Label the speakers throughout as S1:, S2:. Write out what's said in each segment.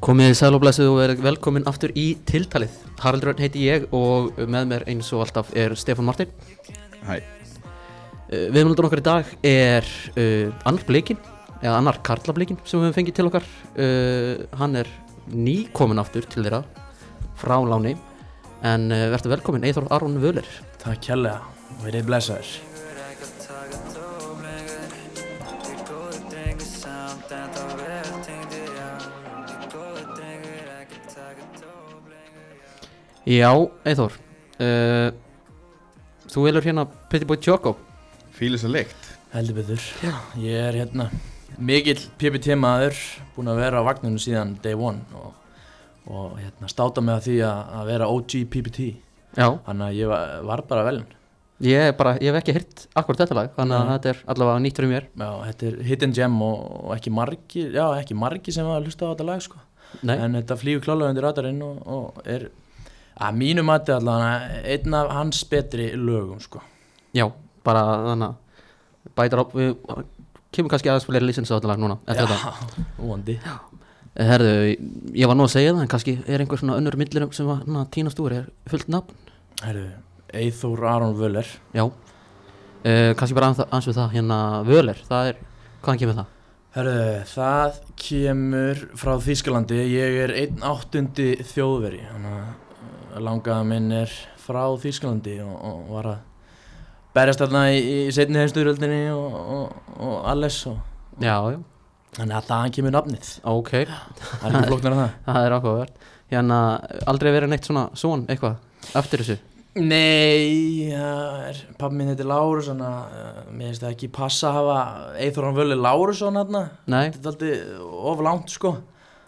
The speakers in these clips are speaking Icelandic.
S1: Komið sæl og blessuð og verið velkomin aftur í tiltalið. Haraldur Örn heiti ég og með mér eins og alltaf er Stefán Martin
S2: Hæ,
S1: uh, Viðmjöldur okkar í dag er uh, annar bleikin eða annar karlableikin sem við höfum fengið til okkar. Uh, Hann er nýkomin aftur til þeirra frá láni. En uh, verður velkomin Eithor Aron Völer
S3: Takk kjærlega, verið blessaður
S1: Já, Eithor uh, Þú velur hérna Pretty Boy Choco.
S2: Fílis að leikt
S3: Heldur betur. Já. Ég er hérna mikill PPT maður Búinn að vera á vagninu síðan day one Og, og hérna, státa mig að því að, að vera OG PPT
S1: Já,
S3: Þannig að ég var, var bara veln
S1: ég, bara, ég hef ekki hirt akkur þetta lag þannig að
S3: Nei.
S1: þetta er allavega nýtt fyrir mér.
S3: Já, þetta er hidden gem og, og ekki margi Já, ekki margi sem hafa hlusta á þetta lag sko.
S1: Nei,
S3: En þetta flýgur klálega undir radarinn og, og er að mínu mati allavega einn af hans betri lögum sko.
S1: já, bara þannig að bætar á við kemur kannski aðeins á þetta lag núna eftir þetta.
S3: Vondi
S1: Herðu, ég var nú að segja það en kannski er einhver svona önnur millir sem var na, tínast úr er fullt nafn.
S3: Herru, Eithor Aron Völler.
S1: Já, uh, kannski bara aðeins ans við það hérna Völer, það er, hvaðan kemur það?
S3: Herru, það kemur frá Þýskalandi, ég er einn áttundi þjóðveri, þannig að langaða minn er frá Þýskalandi og, og var að berjast þarna í, í setni heimsturöldinni og, og, og alles og
S1: Já, já,
S3: þannig að það kemur nafnið,
S1: ok,
S3: það er flokknar en það.
S1: það er áhugavert. Hérna, aldrei verið neitt svona svon eitthvað eftir þessu?
S3: Nei, er, pappi minn heitir Lárus, þannig að uh, mér finnst það ekki passa að hafa Eithor Aron Völler Lárusson hérna,
S1: Nei,
S3: þetta er alltaf of langt sko.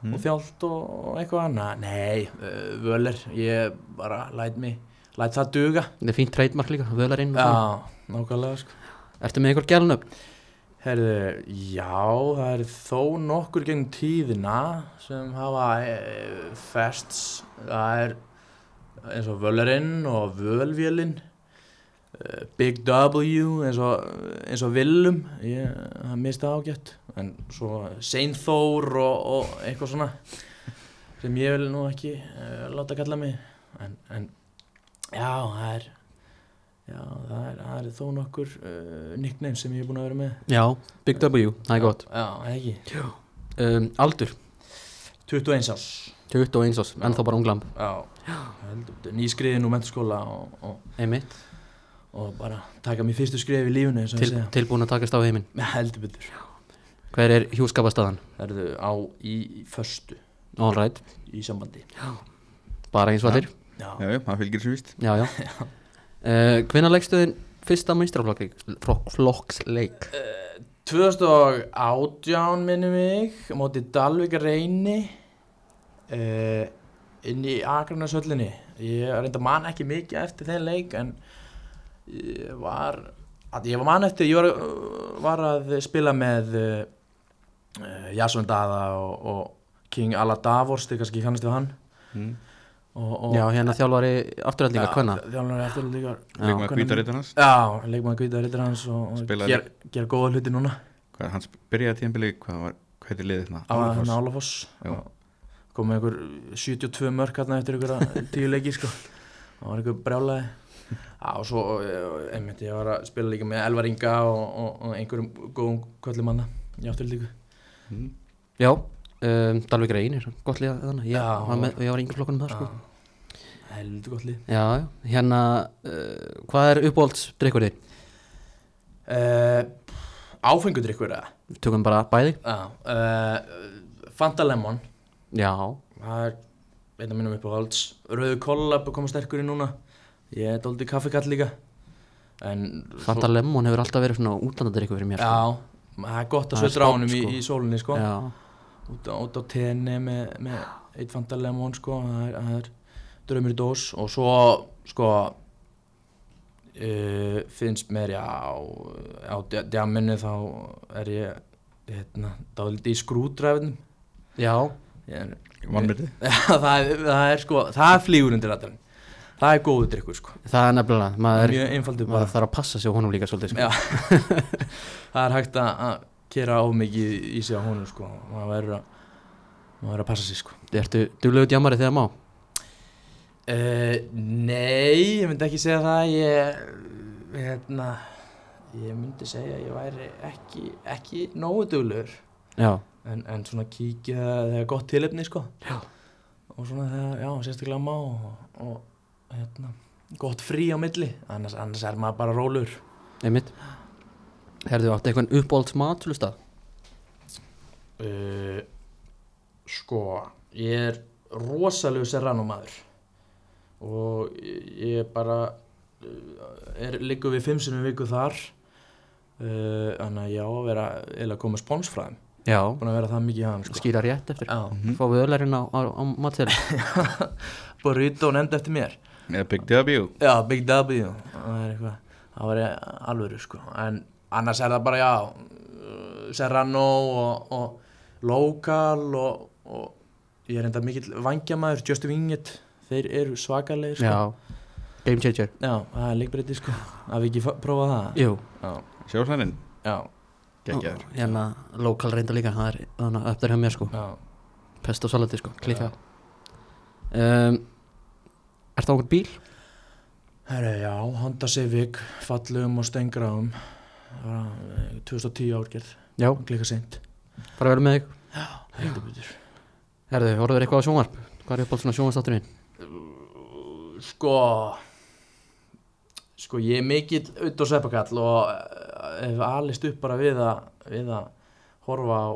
S2: Mm.
S3: og þjált og, eitthvað annað. Nei, uh, völer ég bara læt mig, læt það duga.
S1: Þetta er fínt trademark líka, Völerinn
S3: já, nákvæmlega sko.
S1: Ertu með einhver gælun upp?
S3: herðu, já, það er þó nokkur gegn tíðina sem hafa e, fests. Það er eins og völerinn og völvélinn uh, Big W eins og, eins og Willum. Ég, það mista ágætt en svo Seinþór og, og eitthvað svona sem ég vil nú ekki uh, láta kalla mig. En, en já, það er já, það er, það er þó nokkur uh, nickname sem ég er búin að vera með.
S1: Já, Big W, það er gott.
S3: já, ekki.
S1: Um, Aldur,
S3: 21 árs.
S1: 21 ás, ennþá bara unglamb
S3: já, nýskriðin úr menturskóla og, og,
S1: Einmitt,
S3: og bara taka mér fyrstu skrif í og
S1: Til, tilbúin að takast á heiminn.
S3: Heldur betur
S1: Hver er hjúskapastaðan?
S3: Það eru á í föstu.
S1: All right,
S3: í sambandi.
S1: Bara eins og allir?
S3: Já,
S2: Já, já, það fylgir svo víst.
S1: Já, já. Uh, Hvenær leikstuðin fyrsta meistraflokksleik?
S3: 2018 minni mig móti Dalvik reyni. Uh, inn í Akranashöllinni ég reynda man ekki mikið eftir þeim leik en ég var að ég var man eftir ég var, uh, var að spila með uh, Jasson Dada og, og King Ala Davors þið kannski kannast við hann
S2: mm.
S3: og, og,
S1: Já, hérna þjálfari afturhaldinga, hvenna?
S3: þjálfur eftirlíkar
S2: Leikmaður hvítarittar hans
S3: Já, leikmaður Gvítar Rittar hans og, ger, ger góða hluti núna
S2: Hvað, Hans byrjaði tíðanbili, hvað var, hvað heitir liðið þarna? Álafoss.
S3: Álafoss
S2: Já.
S3: kom með einhver 72 mörk hérna eftir einhverja tíu leiki sko það var einhver brjálaði Já, og svo, eh, einmitt, ég var að spila líka með Elvar Inga og, og, og einhverjum góðum köllum manna í afturlíku
S2: Mm.
S1: Já, um, Dalvik Reynir, gott liða þannig Ég
S3: Já.
S1: var, með, ég var yngur flokkunum þar, sko.
S3: Heldur gott lið.
S1: Já, já, hérna, uh, hvað er uppáhaldsdrykkur þinn?
S3: uh, Áfengudrykkur eða?
S1: Við Tökum bara bæði.
S3: Já, uh, Fanta Lemon.
S1: Já,
S3: það er einn af mínum uppáhalds. Rauðu kollab koma sterkur í núna. Ég er dóldi kaffekall líka. En
S1: Fanta Lemon hefur alltaf verið svona útlandadrykkur fyrir mér sko.
S3: Já, það er gott að
S1: er
S3: sveitra á
S1: spátt,
S3: honum í,
S1: sko.
S3: í sólinni sko. Út, á, út á tenni með, með eitt Fanta Lemon sko. það, er, það er draumur í dós og svo sko uh, finnst mér já á dja- djamminu þá er ég hérna, dálítið í skrúdræfinum
S1: já,
S3: ég er,
S2: Vannmyndi
S3: það, er, það er sko það er flýgur undir rættarinn það er góðu drikkur sko.
S1: Það er nefnilega maður, maður þarf að passa á honum líka svolítið sko.
S3: Það er hægt að- gera of mikið í sig á honum sko. Maður verður að maður að passa sig sko.
S1: Ertu duglegu djamari þegar má?
S3: uh, Nei, ég myndi ekki segja það. Ég hérna ég myndi segja að ég væri ekki, ekki nógu duglegur. En, en svona kíkja þegar gott tilefni sko. Og svona þegar, já, sérstaklega má og, og hérna gott frí á milli, annars, annars er maður bara rólur
S1: einmitt. Herðu átt eitthvað uppbólds matflustað?
S3: uh, sko ég er rosalegu serrano maður og ég bara uh, er liggur við fimm sinum viku þar. Uh, þannig að já, að vera eða koma spons frá þeim,
S1: Já,
S3: búin að vera það mikið í hann sko.
S1: skýra rétt eftir.
S3: Já.
S1: Fá við ölarinn á, á, á matseðli
S3: burrito nefndi eftir mér
S2: Eða Big W.
S3: Já, Big W. Það var alvöru sko. En annars er það bara já uh, Serrano og, og Local og, og Ég er enda mikill vangjamaður Just Wingit Þeir eru svakalegir sko.
S1: Já, game changer.
S3: Já, það er leikbreytið sko. Að við ekki fa- prófa það?
S1: Jú,
S3: Já,
S2: Sjósnarinn
S3: já,
S2: Gekkjaður
S1: hérna lokal reynda líka Það er eftir hjá mér sko.
S3: Já.
S1: Pest og salati sko, klika um, Er það okkur bíl?
S3: Herra, já, Honda Civic Fallum og Það var eh, 2010 árgerð.
S1: Já,
S3: Klika seint.
S1: Bara vel með þig.
S3: Heldur betur.
S1: Herðu, horfður eitthvað á sjónvarp? Hvað er uppbólds svona sjónvarstátturinn?
S3: Sko Sko ég er mikill auðvitað og sveppakall og eh, hef alist upp bara við að, við að horfa á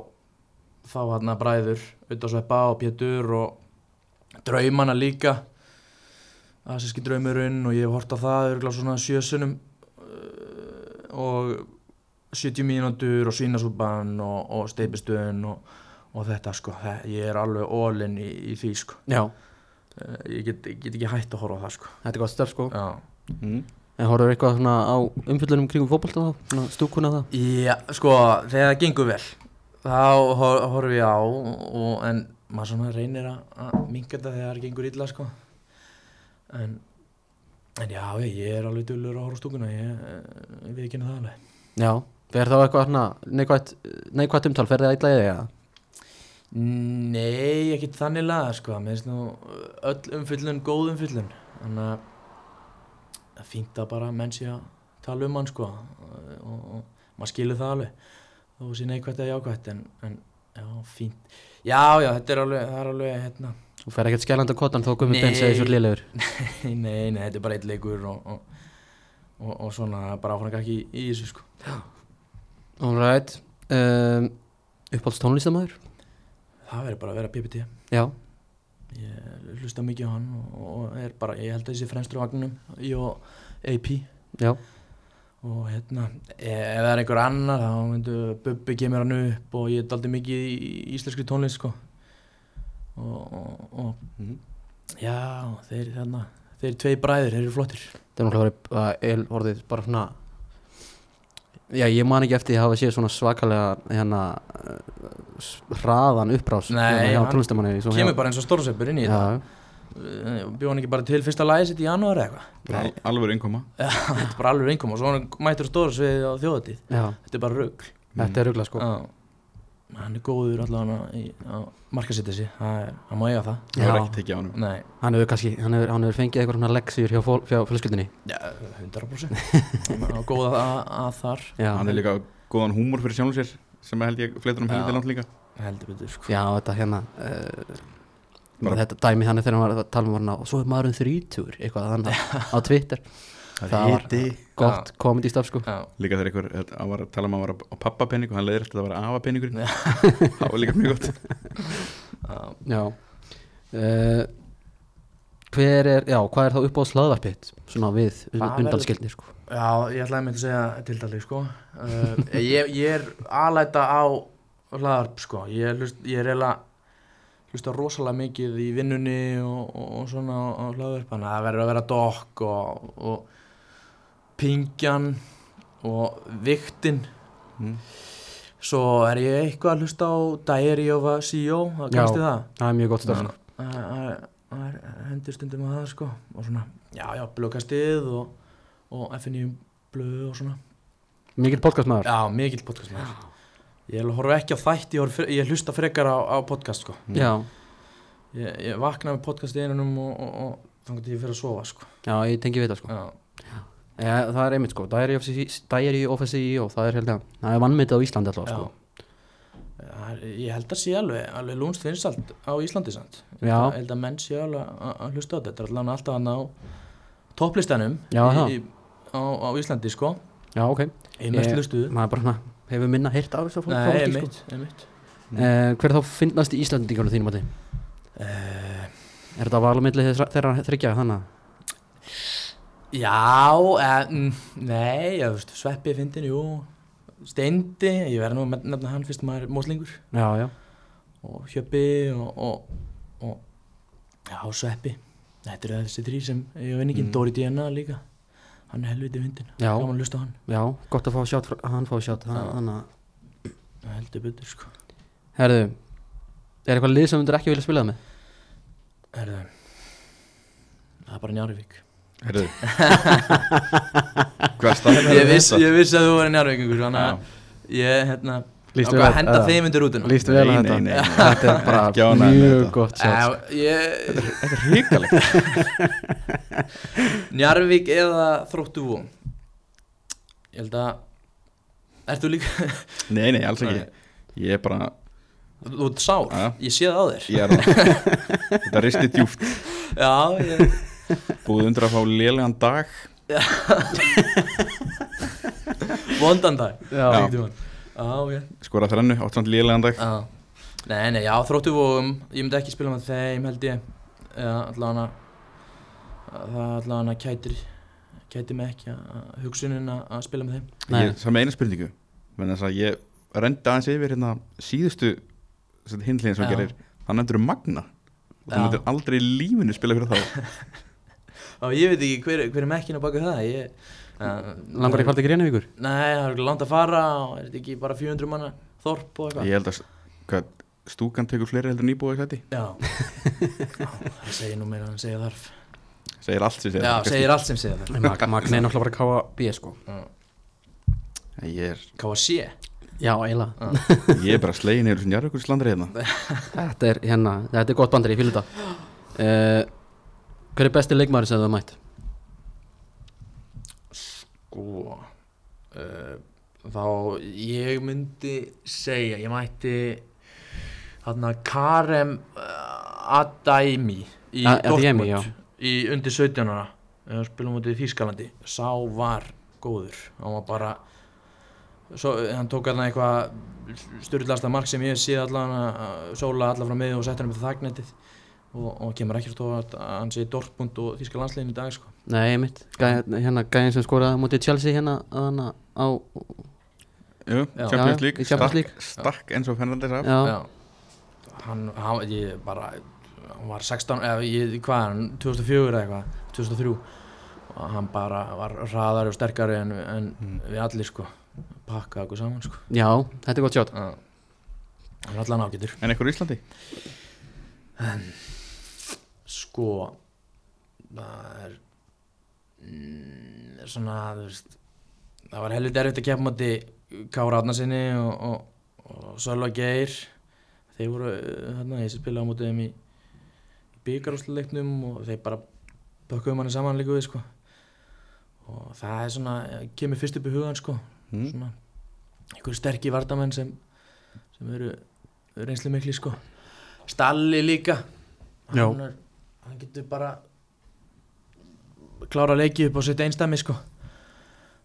S3: þá hann að bræður auðvitað og sveppa og Pétur og draumana líka Asíski draumurinn og ég hef hort á það örgulega svona sjösunum og 70 mínútur og svínasúpan og, og steipistöðun og, og þetta sko, ég er alveg ólinn í, í því sko.
S1: Já,
S3: Eh, ég get, get ekki hægt að horfa á það sko.
S1: Þetta er gott störf sko.
S3: Já,
S2: mm.
S1: En horfður eitthvað svona á umfyllunum kringum fótbolta þá? Svona stúkuna það?
S3: Já sko, þegar það gengur vel þá hor horfum ég á og, en maður svona reynir að, að minga þetta þegar það gengur illa sko en, en já, ég, er alveg að horfa á stúkuna ég, eh, ég veit ekki það alveg.
S1: Já, fer þá eitthvað svona neikvætt, neikvætt umtal, fer það illa í þig eða?
S3: Nei, ekki þannig laga sko, mér finnst nú öll umfyllun góð umfyllun. Þannig að það að bara menn sé að tala um hann sko. Og, og maður skilur það alveg þó sé neikvætt eða jákvætt en, en já, fínt. Já, já, þetta er alveg, það er alveg hérna
S1: Þú fer ekkert skjælandi á kottan þó gummi
S3: Nei.
S1: bein segir svo lélegur.
S3: Nei, nei, nei, þetta er bara eitt leikur og, og, og, og svona bara áfram ekki í, þessu sko.
S1: Alright um, Uppbólds tónlistamæður?
S3: Það verður bara að vera PPT
S1: Já,
S3: Ég hlusta mikið á hann og, og er bara, ég held að þessi fremstur vagnum í og AP
S1: já,
S3: og hérna, e- ef það er einhver annar þá myndu Bubbi kemur hann upp og ég er aldrei mikið í í íslenskri tónlist sko og, og, og
S2: Mm.
S3: já, þeir hérna þeir tvei bræður, þeir eru flottir.
S1: Það er náttúrulega uh, el orðið bara svona Já, ég man ekki eftir að hafa séð svona svakalega hérna s- hraðan uppbrás
S3: Nei,
S1: hérna,
S3: hann kemur
S1: hjá-
S3: bara eins og stórseppur inn í
S1: Já,
S3: þetta bjóð hann ekki bara til fyrsta lagi sitt í janúar eða eitthvað?
S2: Al Alveg innkoma.
S3: Já, þetta er bara alveg einkom og svo hann mættur stórsvið á þjóðatíð
S1: já,
S3: þetta er bara rugl.
S1: Þetta er rugla sko.
S3: Já. Hann er góður allavega í, á markasetja sig, það er, hann má eiga það.
S1: Já.
S2: ekki tekið á hann
S3: nei,
S1: Hann hefur kannski, hann hefur, hann hefur fengið eitthvað svona leksíur hjá, fól- hjá fjölskyldinni
S3: já, 100% hann er góð að, að þar.
S1: Já,
S2: Hann er líka góðan húmor fyrir sjálfum sér sem held ég fleitur um
S3: Já.
S2: helviti langt líka.
S3: Heldur betur sko.
S1: Já, þetta hérna uh,
S2: Bara-
S1: Þetta dæmi hann er þegar hann var að tala um hann og svo er maðurinn þrítur, eitthvað þannig á Twitter
S2: Það
S1: Það var-
S2: hiti
S1: Gott comedy stuff sko
S3: já,
S2: Líka þegar einhver, hann var að tala um að hann var á pappapenning og hann leiðir eftir að það var afapenningur. Það var líka mjög gott
S3: já.
S1: Já uh, Hver er, já, hvað er þá upp á slaðvarpitt svona við
S3: Það
S1: undanskildni sko
S3: já, ég ætlaði með að segja tildali sko. uh, ég, ég er aðlæta á hlaðarp sko. ég, hlust, ég er eiginlega hlusta rosalega mikið í vinnunni og, og, og svona á, á hlaðarp þannig að það verður að vera dokk og, og pingjan og viktin
S2: mm.
S3: Svo er ég eitthvað að hlusta á Diary of a CEO, það
S1: Já.
S3: kannski það
S1: Það er mjög gott sko.
S3: Það er hendur stundum að það sko og svona, já, já, blökastið og, og FNI blöð og svona
S1: Mikið podcast maður
S3: Já, mikill podcast með Ég horf ekki á þætti, ég, fre- ég hlusta frekar á, á podcast sko.
S1: Já,
S3: Ég, ég vakna með podcast í einunum og, og, og þannig að ég fyrir að sofa sko.
S1: já, ég tengi við það sko
S3: Já,
S1: Já, það er einmitt sko, Diary of a CEO, það er hérna, það er vannmyndið á Íslandi alltaf sko
S3: Ég held að sé alveg, alveg lúnst vinsalt á Íslandi samt. Ég held að menn sé alveg að- að hlusta á þetta. Allavega alltaf hann á topplistanum
S1: Já,
S3: í, í, á, á Íslandi sko.
S1: Já, ok,
S3: Ég mest
S1: Ég-
S3: hlustuðu.
S1: maður bara hérna, hefur minna heyrt af þessu fólk
S3: Nei, einmitt, einmitt.
S1: sko. eh, Hver er þá finnast í Íslandingunum þínum að þið?
S3: Uh,
S1: Er þetta valumillið þeirra þryggja þannig?
S3: Já, eh, mm, nei, já, veist, Sveppi fyndin, jú, Steindi, ég verði nú að nefna hann fyrst maður móslingur
S1: Já, já,
S3: og Hjöppi og, og, og já, Sveppi, þetta eru þessi þrý sem ég hef vinningin,
S2: Mm.
S3: Dóri Díana líka, hann er helviti fyndin, gaman að hlusta á hann,
S1: já, gott að fá sjátt, hann fá sjátt
S3: Já.
S1: Þannig að,
S3: Það heldur betur sko.
S1: herðu, er eitthvað lið sem þú ekki vilja spila það með?
S3: Herðu, það er bara Njarvík.
S2: Herðu. Hvað
S3: Ég viss, ég viss að þú var Njarvíkingur, þannig að ég, hérna, ákvað
S1: vel-
S3: að henda þeim undir rútuna.
S1: Lístu vel að þetta. Þetta er bara mjög gott
S3: ég,
S2: Þetta er hrikalegt.
S3: Njarvík eða Þróttu Vó Ég held að Ert þú líka
S2: Nei, nei, alls ekki. Ég er bara
S3: Þú ert sár, ég sé það á þér.
S2: Það Þetta risti djúft
S3: Já, ég,
S2: Búið undir að fá lélegan dag
S3: vondan dag
S1: Já.
S2: Já.
S3: einhvern tímann. Já, ok
S2: Skora þrennu, átt samt lélegan dag
S3: Já. Nei, nei, já, Þróttu Vóum Ég myndi ekki spila með þeim, held ég allavega Það allavega kætir Kætir mig ekki að hugsunin að að spila með þeim
S1: Nei.
S2: Ég, Það með eina spurningu að ég rendi aðeins yfir hérna síðustu hinliðin sem
S3: Já.
S2: gerir það nefndur Magna og það
S3: Já.
S2: nefndur aldrei lífinu spila fyrir þá
S3: Já, ég veit ekki hver, hver er mekkin á baka það? Ég uh,
S1: Langar ég fara til Greinavíkur?
S3: Nei, það er langt að fara og er þetta ekki bara 400 manna þorp og eitthvað?
S2: Ég held að hvað, stúkan tekur fleiri heldur en íbúið sæti
S3: Já, Já það segir nú meira en segja þarf.
S2: Segir allt sem segir
S3: Já,
S2: kannski.
S3: segir allt sem segja þarf.
S1: Mag- Magni er náttúrulega bara sko.
S2: Ég, er,
S3: Hvað var sé?
S1: Já, eiginlega.
S2: Ég er bara slegin yfir sem jarðugur slandri hérna.
S1: Þetta er hérna, þetta er gott bandar, ég fylg þetta. Uh, Hver er besti leikmaður sem hefur mætt?
S3: Sko uh, Þá ég myndi segja Ég mætti Þarna Karem uh, Adaymi Í. Dortmund Í undir 17 ára spilum út í Þýskalandi Sá var góður Hann var bara Svo, hann tók allan eitthvað styrlasta mark sem ég sé allan sóla allan frá miði og setja hann upp það þagnetið og, og kemur ekki stóð að hann sé Dortmund og Þýska landslegin í dag sko.
S1: Nei, mitt, Gæ, hérna gæðin sem skoraði á móti Chelsea hérna hana, á
S2: Jú. Champions
S1: Já,
S2: League stakk,
S1: League.
S2: stakk eins og Fernandes af.
S3: Hann, hann, ég bara hann var 16, eða ég, hvað er hann 2004 eða eitthvað, 2003 og hann bara var hraðari og sterkari en, en við allir sko pakkaði okkur saman sko
S1: já, þetta er gott sjátt
S3: Já. hann er allan ágætur
S2: En eitthvað í Íslandi?
S3: Sko það er mm, er svona þú veist það var helviti erfitt að keppa mátti Kára Átnarsinni og, og, og Sölva Geir. Þeir voru hérna, ég sem spilaði á mótið þeim í, í byggarúsleiknum og þeir bara bökkuðum hann saman líka við sko. Og það er svona, kemur fyrst upp í hugan sko.
S2: Mm.
S3: svona einhverju sterkir vardamenn sem sem eru reynslu mikli sko. Stalli líka.
S1: Já.
S3: hann, er, hann getur bara klára leiki upp á sitt einstæmi sko.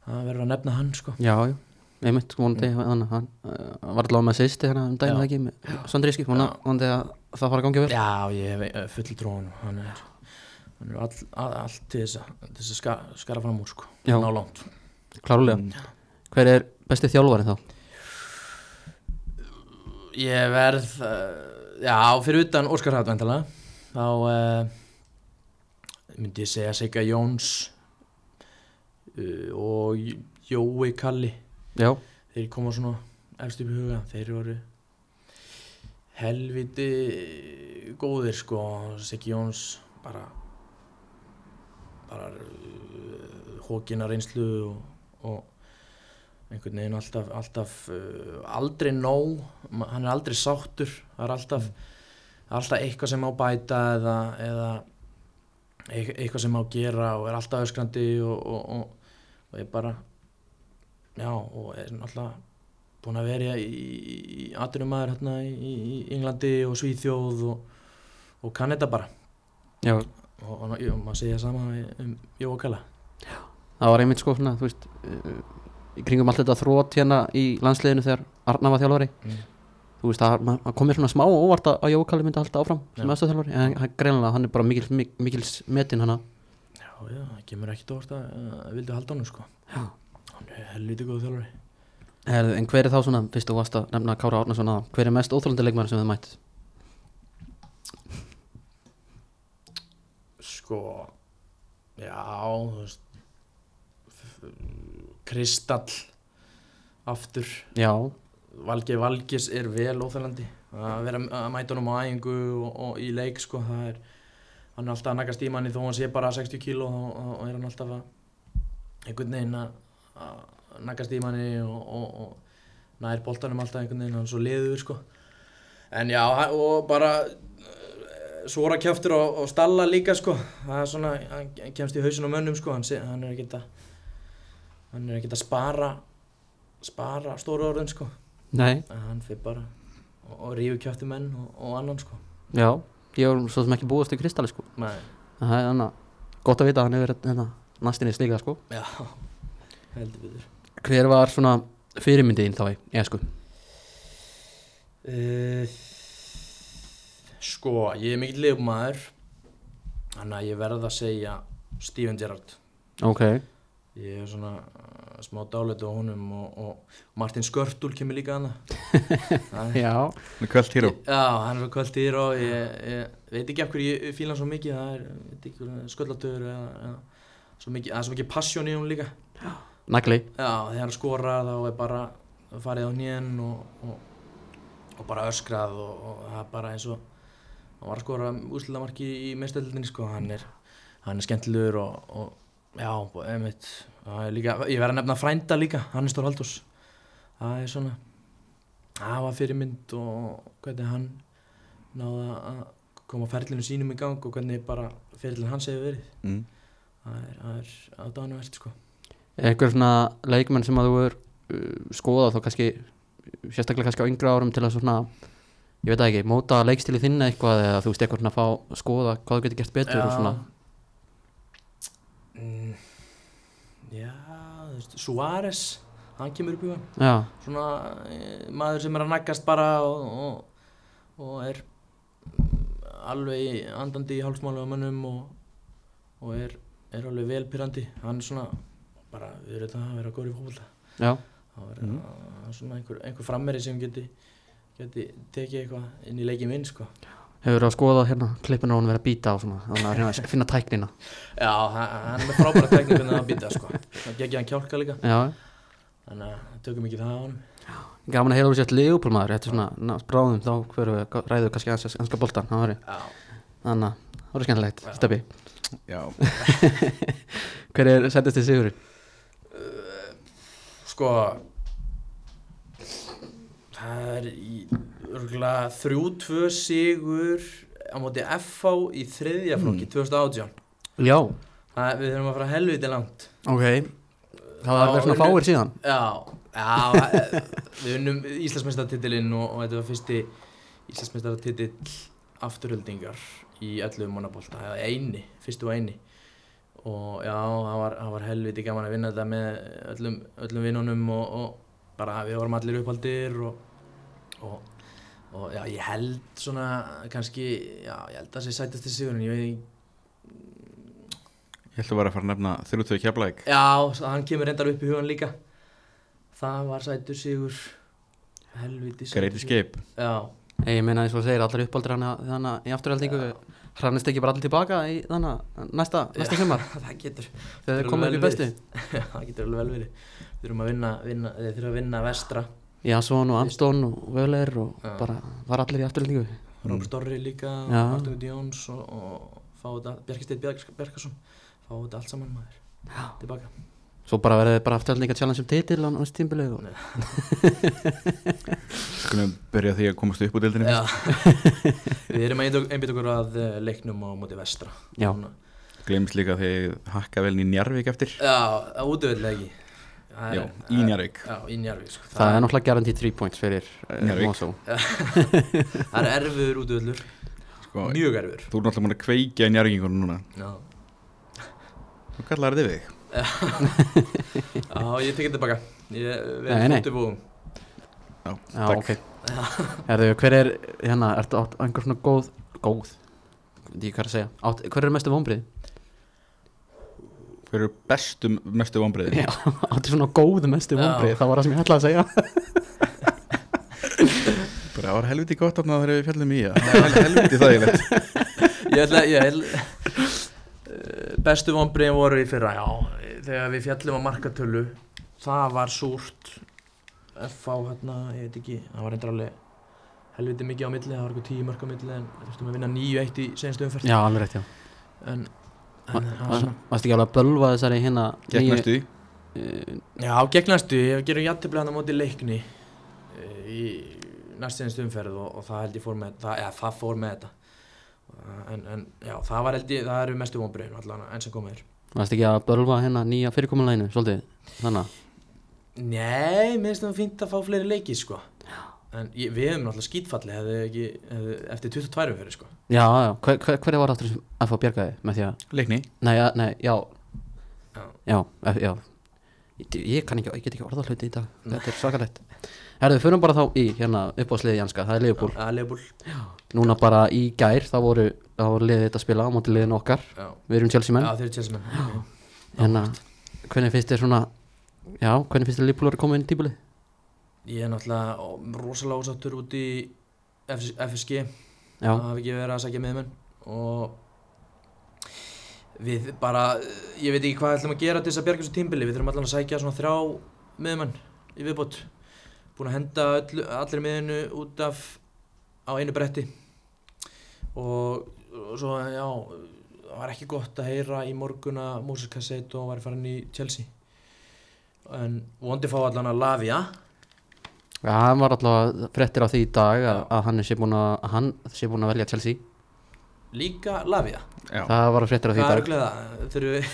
S3: Það verður að nefna hann sko.
S1: Já, já, einmitt, vonandi hann, hann uh, var allavega með sýsti hérna um daginn ekki með Sandríski,
S3: Já.
S1: vonandi að það fara að gangi vel.
S3: Já ég hef eh, full tróðan hann er, hann er all, all, allt til þess að, að ska, skara fram úr sko.
S1: Já.
S3: ná langt.
S1: Klárulega, hver er besti þjálfari þá?
S3: ég verð uh, já fyrir utan Óskar Hratt væntalega þá uh, myndi ég segja Sigga Jóns uh, og Jói Kalli.
S1: Já,
S3: þeir koma svona efst upp í huga. Þeir voru helviti góðir sko. Siggi Jóns bara bara uh, hókina reynslu og, og einhvern veginn alltaf, alltaf aldrei nóg, hann er aldrei sáttur. Það er alltaf, alltaf eitthvað sem má bæta eða, eða eit- eitthvað sem má gera og er alltaf öskrandi og, og, og, og er bara já og er náttúrulega búin að vera í, í, í atvinnumæður hérna í, í Englandi og Svíþjóð og, og kann þetta bara.
S1: Já,
S3: og, maður segja sama um Jóa Kalla.
S1: Það var einmitt sko svona, þú veist uh, í kringum allt þetta þrótt hérna í landsliðinu þegar Arna var þjálfari.
S3: Mm.
S1: Þú veist, það það kom mér svona smá og óvart að að Jókalli myndi halda áfram sem
S3: Já.
S1: aðstöðþjálfari, en hann- greinilega hann er bara mikil, mik, mikils metin hana
S3: Já, já, það kemur ekkert óvart að uh, vildu halda honum sko
S1: Já.
S3: Hann er helviti góð
S1: Herðu, en hver er þá svona, fyrst þú varst að nefna Kára Árnason að hver er mest óþólandi leikmæður sem þið mætt?
S3: Sko, já, þú veist Kristall aftur
S1: Já,
S3: Valgeir Valgis er vel óþælandi. Að vera að mæta honum á æfingu og, og í leik sko, það er hann er alltaf að nakast í manni þó hann sé bara 60 kíló og, og, og er hann alltaf að einhvern veginn að, nakast í manni og, og, og nær boltanum alltaf einhvern veginn hann er svo liður sko. En já og bara eh, svora kjaftur og, og stalla líka sko. Það er svona, hann kemst í hausin á mönnum sko. Hann, hann er ekkert að hann er ekkert að spara spara stóru orðin sko
S1: nei,
S3: að hann fyrir bara og, og rífi kjátti menn og, og annan sko.
S1: Já ég var svo sem ekki búast í Kristalli sko.
S3: Nei.
S1: Það er hann gott að vita að hann hefur verið hérna, næstinni slíka sko.
S3: Já, heldur við
S1: Hver var svona fyrirmyndiðin þá í esku?
S3: uh, sko, ég er mikill leifumæður þannig að ég verð að segja Steven Gerrard.
S1: Ok,
S3: ég er svona smá dálæti á honum og, og Martin Skörtul kemur líka hana
S1: já.
S2: Kvöld híró
S3: Já, hann er svo kvöld og ég, ég veit ekki af hverju ég fíla hann svo mikið. Það er, ég veit ekki, sköllatur eða, eða, svo mikið, það er svo mikið passion í hún líka.
S1: Nagli.
S3: Já, þegar hann skorar þá er bara farið á hnén og, og, og bara öskrað og, og það er bara eins og hann var að skora úrslutamarki í meðstöldinni sko, hann er, hann er skemmtilegur og, og já, einmitt. Líka, ég verð að nefna frænda líka Hannes Þór Halldórs. Það er svona það var fyrirmynd og hvernig hann náða að koma ferlinu sínum í gang og hvernig bara ferlinu hans hefur verið.
S2: Mm.
S3: það er, það er aðdánuvert sko.
S1: Eitthvað svona leikmenn sem að þú er uh, skoðað þá kannski sérstaklega kannski á yngra árum til að svona ég veit það ekki, móta leikstíli þinn eitthvað eða þú veist eitthvað svona að fá skoða hvað þú getur gert betur og svona
S3: mm, Já, þú veist, Suárez hann kemur upp í hann
S1: Já,
S3: svona e, maður sem er að naggast bara og, og, og er alveg andandi í hálfsmálu á mönnum og, og er, er alveg velpyrrandi hann er svona bara, við erum þetta að vera góður í fólkvölda
S1: já,
S3: það er mm. svona einhver, einhver frammeri sem geti, geti tekið eitthvað inn í leikin minn sko.
S1: Hefur að skoða hérna klippinu á hann verið að býta á svona þannig að reyna að finna tæknina?
S3: Já, hann, er með frábæra tekník hvernig það býta sko. það gekk hann kjálka líka.
S1: Já,
S3: þannig að tökum ekki það á hann
S1: gaman að heyra úr sér Leopold maður, þetta er svona bráðum þá hverju við ræðu kannski anska boltan það þannig að það voru skemmtilegt,
S3: Já,
S1: Hver er settist í sigurinn?
S3: sko það er í örgulega þrjú tvö sigur á móti FH í þriðja flokki 2018
S1: Já,
S3: það, við þurfum að fara helviti langt.
S1: Ok. Það var svona fáir síðan.
S3: Já, já við unnum Íslandsmeistartitilinn og, og þetta var fyrsti Íslandsmeistartitill afturöldingar í 11 mannabólta, eða eini, fyrstu og eini. Og já, það var, það var helviti gaman að vinna þetta með öllum, öllum vinnunum og, og bara við vorum allir upphaldir og, og, og já, ég held svona kannski, já, ég held að það sé sætast í sigurinn, ég veit
S2: ég ætla bara að fara að nefna þrjútöðu keflæk
S3: Já, hann kemur reyndar upp í hugan líka. Það var sætur sigur. Helviti sætur
S2: Great Escape
S3: Já,
S1: Ég meina eins og þú segir allir uppáldur hana þannig í afturhaldingu hrannist ekki bara allir tilbaka í þannig næsta, næsta sumar?
S3: það getur
S1: þegar þið komið upp í bestu.
S3: Já, það getur alveg vel verið. Við þurfum að vinna, vinna Þeir þurfum að vinna vestra
S1: Jason og Anton og Völer og
S3: Já.
S1: bara var allir í afturhaldingu
S3: Rób Storri líka
S1: Já.
S3: Artur Jóns og, og fá þetta Bjarki Steinn Bjark, Bjarkason Fá þetta allt saman maður
S1: Já.
S3: Tilbaka
S1: Svo bara verðið bara afturhaldninga challenge um titil á næst.
S2: Skulum byrja á því að komast upp úr deildinni
S3: Já. Við erum að einbytta okkur að eh, leiknum á móti vestra.
S2: Gleimst líka þegar hakka vel í Njarvík eftir
S3: Já, á útvöldlega ekki Það
S2: Já,
S3: er-
S2: í Njarvík
S3: Já, í Njarvík sko.
S1: það er náttúrulega guaranteed 3 points fyrir
S2: Njarðvík.
S1: Mosó.
S3: Það er erfiður útvöldlur
S2: sko,
S3: Mjög erfiður.
S2: Þú er náttúrulega múin að kveikja í Njarvíkingunum núna.
S3: Já,
S2: Þú kallar þetta við þig.
S3: Já ég tekið Ég
S1: Nei,
S3: verði
S1: nei.
S3: fótið búum
S2: Já,
S1: Já,
S2: takk.
S1: ok. Herðu, hver er, hérna, ertu átt einhver svona góð Góð, veit ég hvað að segja. Átt, Hver er mestu vonbrið?
S2: Hver eru bestu, mestu vonbreiði?
S1: Já, áttu svona góð mestu
S3: Já.
S1: vonbrið Það var það sem ég ætlaði að segja.
S2: Bara það var helviti gott þarna þegar við fjallum í það Það var helviti þægilegt.
S3: Ég ætla, ég ætla eh, Bestu vonbriðin voru í fyrra, já. Þegar við fjallum á markatölu Það var súrt F á hérna, ég veit ekki Það var reyndar alveg helviti mikið á milli Það var eitthvað tíu mörg á milli En þurftum að vinna 9-1 í senstu umferð.
S1: Já, alveg rétt, já.
S3: En, var
S1: Varst ekki alveg að bölva þessari hérna
S2: næstu því
S1: Eh,
S3: Já, gegn næstu, ég gerum jættibli hann á móti leikni eh, í næstu einstu umferð og, og það held ég fór með það, ja, það fór með þetta. En, en já, það var held ég, það eru mestu vonbreyðin allan enn sem komið er.
S1: Varst ekki að bölva hérna nýja fyrirkomuleginu Svolítið, þannig
S3: Nei, mér finnst það fínt að fá fleiri leiki sko en ég, við hefum náttúrulega skítfalli hefði ekki, hefði, eftir 22 umferði sko.
S1: Já, já, hver, hver, hver var áttur sem að fá bjargaði með því að
S2: Leikni?
S1: Nei, ja, nei, já,
S3: Já.
S1: já, já. Ég, ég kann ekki, ég get ekki orða hluti í dag. Þetta er svakalegt. Herðu, við förum bara þá í hérna upp á sliði Janska, það er Leopold
S3: að Leopold,
S1: Núna bara í gær, þá voru, þá voru liðið þetta að spila á móti liðin okkar.
S3: Já,
S1: Við erum Chelsea menn.
S3: Já þeir eru Chelsea menn. Okay.
S1: Hérna, hvernig finnst þér svona Já, hvernig finnst þér Leopold að koma inn í tíbulið?
S3: Ég er náttúrulega rosalega ásáttur út í FS, FSG
S1: Já,
S3: það hafi ekki verið að sækja miðmenn og við bara, ég veit ekki hvað ætlum að gera til þess að bjarga þessu tímbili, við þurfum allan að sækja svona þrjá miðmenn í viðbót. Búin að henda öll, allir miðinu út af á einu bretti. Og, og svo, já það var ekki gott að heyra í morgun að Moses Cassetto var farin í Chelsea. En vondi fá allan að Lavia
S1: Já, hann var alltaf fréttir á því í dag að, að hann sé búin að, hann sé búin að velja Chelsea
S3: líka Lavia
S2: Já,
S1: Það var fréttir á því í
S3: er
S1: dag
S3: auðvitað það? Þurfum við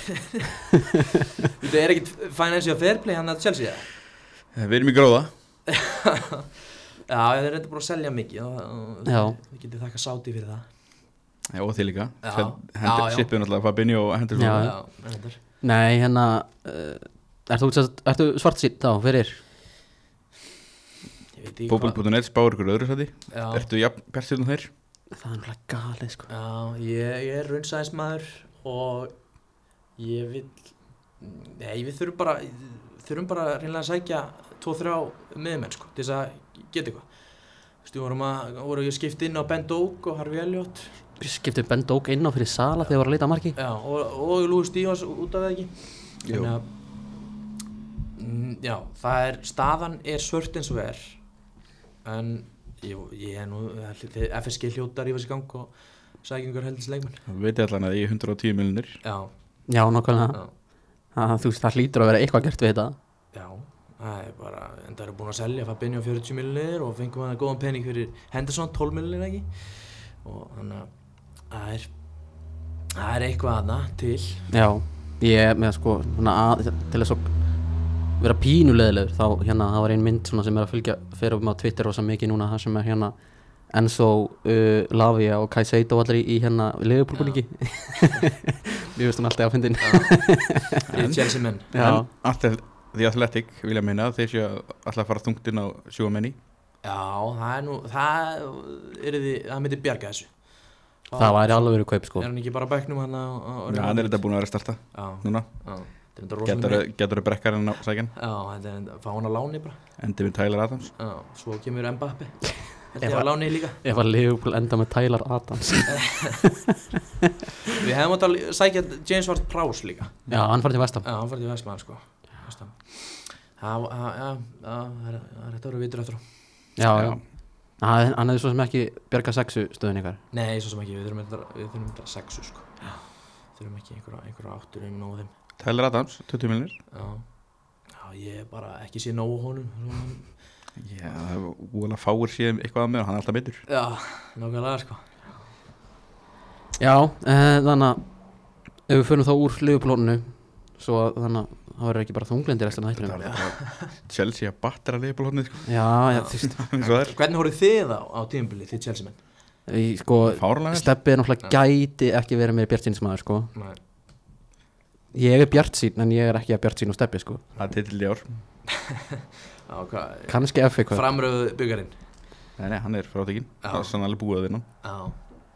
S3: Þetta er ekkit financial fair play hann að Chelsea eða?
S2: við erum í gróða
S3: Já, þeir eru reynda búin að selja mikið og. Við getum þakka sáti fyrir það
S2: Já, og þið líka. Hendur. Sipið náttúrulega Fabinho og hendur.
S1: Nei, hérna uh, Ertu, ertu svart sítt þá fyrir
S3: Ég
S2: Fókbal.net spáur ykkur öðru sæti. Ertu jafn bjartið um þeir?
S1: Það er náttúrulega galið sko.
S3: Já ég, ég er raunsæðismæður og ég vil Nei, við þurfum bara þurfum bara reynilega að sækja 2-3 miðmenn sko til þess að geta eitthvað. Þú veist, við vorum að, voru ég skipt inn á Ben Doak og Harvey Elliot
S1: Skiptið Ben Doak inn á fyrir Sala þegar var að leita að marki.
S3: Já, og, og Lúi Stífans út af það ekki.
S2: Jú.
S3: Að mm, Já, það er staðan er svört eins og er en ég, ég er nú þið- FSG hljótar í þessi gang og sækjum heldins leikmenn
S2: Það veit allan að ég er 110 miljonir
S3: Já,
S1: Já, nákvæmlega.
S3: Já,
S1: það, Þú veist, það hlýtur að vera eitthvað gert við þetta.
S3: Já Það er bara, en það eru búin að selja Fabinho 40 miljonir og fengum hann góðan pening fyrir Henderson 12 miljonir ekki? Og þannig að það er það er eitthvað aðna til.
S1: Já, ég er með sko að, til þess að vera pínuleðilegur þá hérna, það var ein mynd svona sem er að fylgja fyrir um á Twitter og svo mikið núna það sem er hérna Enzo uh, Lavia og Caicedo allir í, í hérna Leopoldbúningi Ég veist hún alltaf að fyndin
S3: fyrir Chelsea menn.
S2: Athel- The Athletic vilja meina að þeir séu alltaf að fara þungt inn á sjúamenni
S3: Já, það er nú, það er því, það myndi bjarga þessu.
S1: Það væri alveg verið kaup sko.
S3: Er hann ekki bara á bæknum hann á, á
S2: Já, hann er þetta búin að vera að starta
S3: Já,
S2: núna.
S3: Já, er
S2: Getur Getur brekkar en á sækjan
S3: Já, þetta er enda, fá hann að láni bara.
S2: Endi við Tyler Adams.
S3: Já, svo kemur Mbappi Þetta
S1: Ef
S3: er
S1: að-
S3: að láni líka.
S1: Ef að Leopold enda með Tyler Adams.
S3: Við hefum átt að sækja James Ward Prowse líka.
S1: Já, hann farið til Vestam
S3: Já, hann farið til Vestmann sko. Vestam það er það er þetta að vera vitur eftir á
S1: Já, já, hann hefði svo sem ekki bjarga sexu stöðun ykkar.
S3: Nei, svo sem ekki, við þurfum þetta, við þurfum þetta sexu sko. Þurfum ekki einhverja, einhverja áttur inn á þeim
S2: Tyler Adams, 20 miljonir
S3: Já, já ég er bara ekki sé nógu honum
S2: Já, það er úgulega fáir síðan eitthvað að með og hann er alltaf betur.
S3: Já, nákvæmlega sko.
S1: Já, uh, þannig að ef við förum þá úr liðuplónu svo að þannig að það verður ekki bara þunglindir eftir
S2: bara Chelsea að battera hodnið sko.
S1: Já, já, þú veist.
S2: Er.
S3: Hvernig voruð þið á, á tímabili, þið Chelsea menn?
S1: í, sko,
S2: Fáránlega vel.
S1: Steppi er náttúrulega gæti ekki verið með bjart sínsmaður sko.
S3: Nei
S1: Ég er bjart sín en ég er ekki að bjart sín og Steppi sko.
S2: Það er titill í ár.
S3: Já, hvað?
S1: Kannski FA hvað
S3: Framröðu byggarinn?
S2: Nei, nei, hann er frátekinn.
S3: Já.
S2: Það er sann alveg búið að vinna.
S3: Já.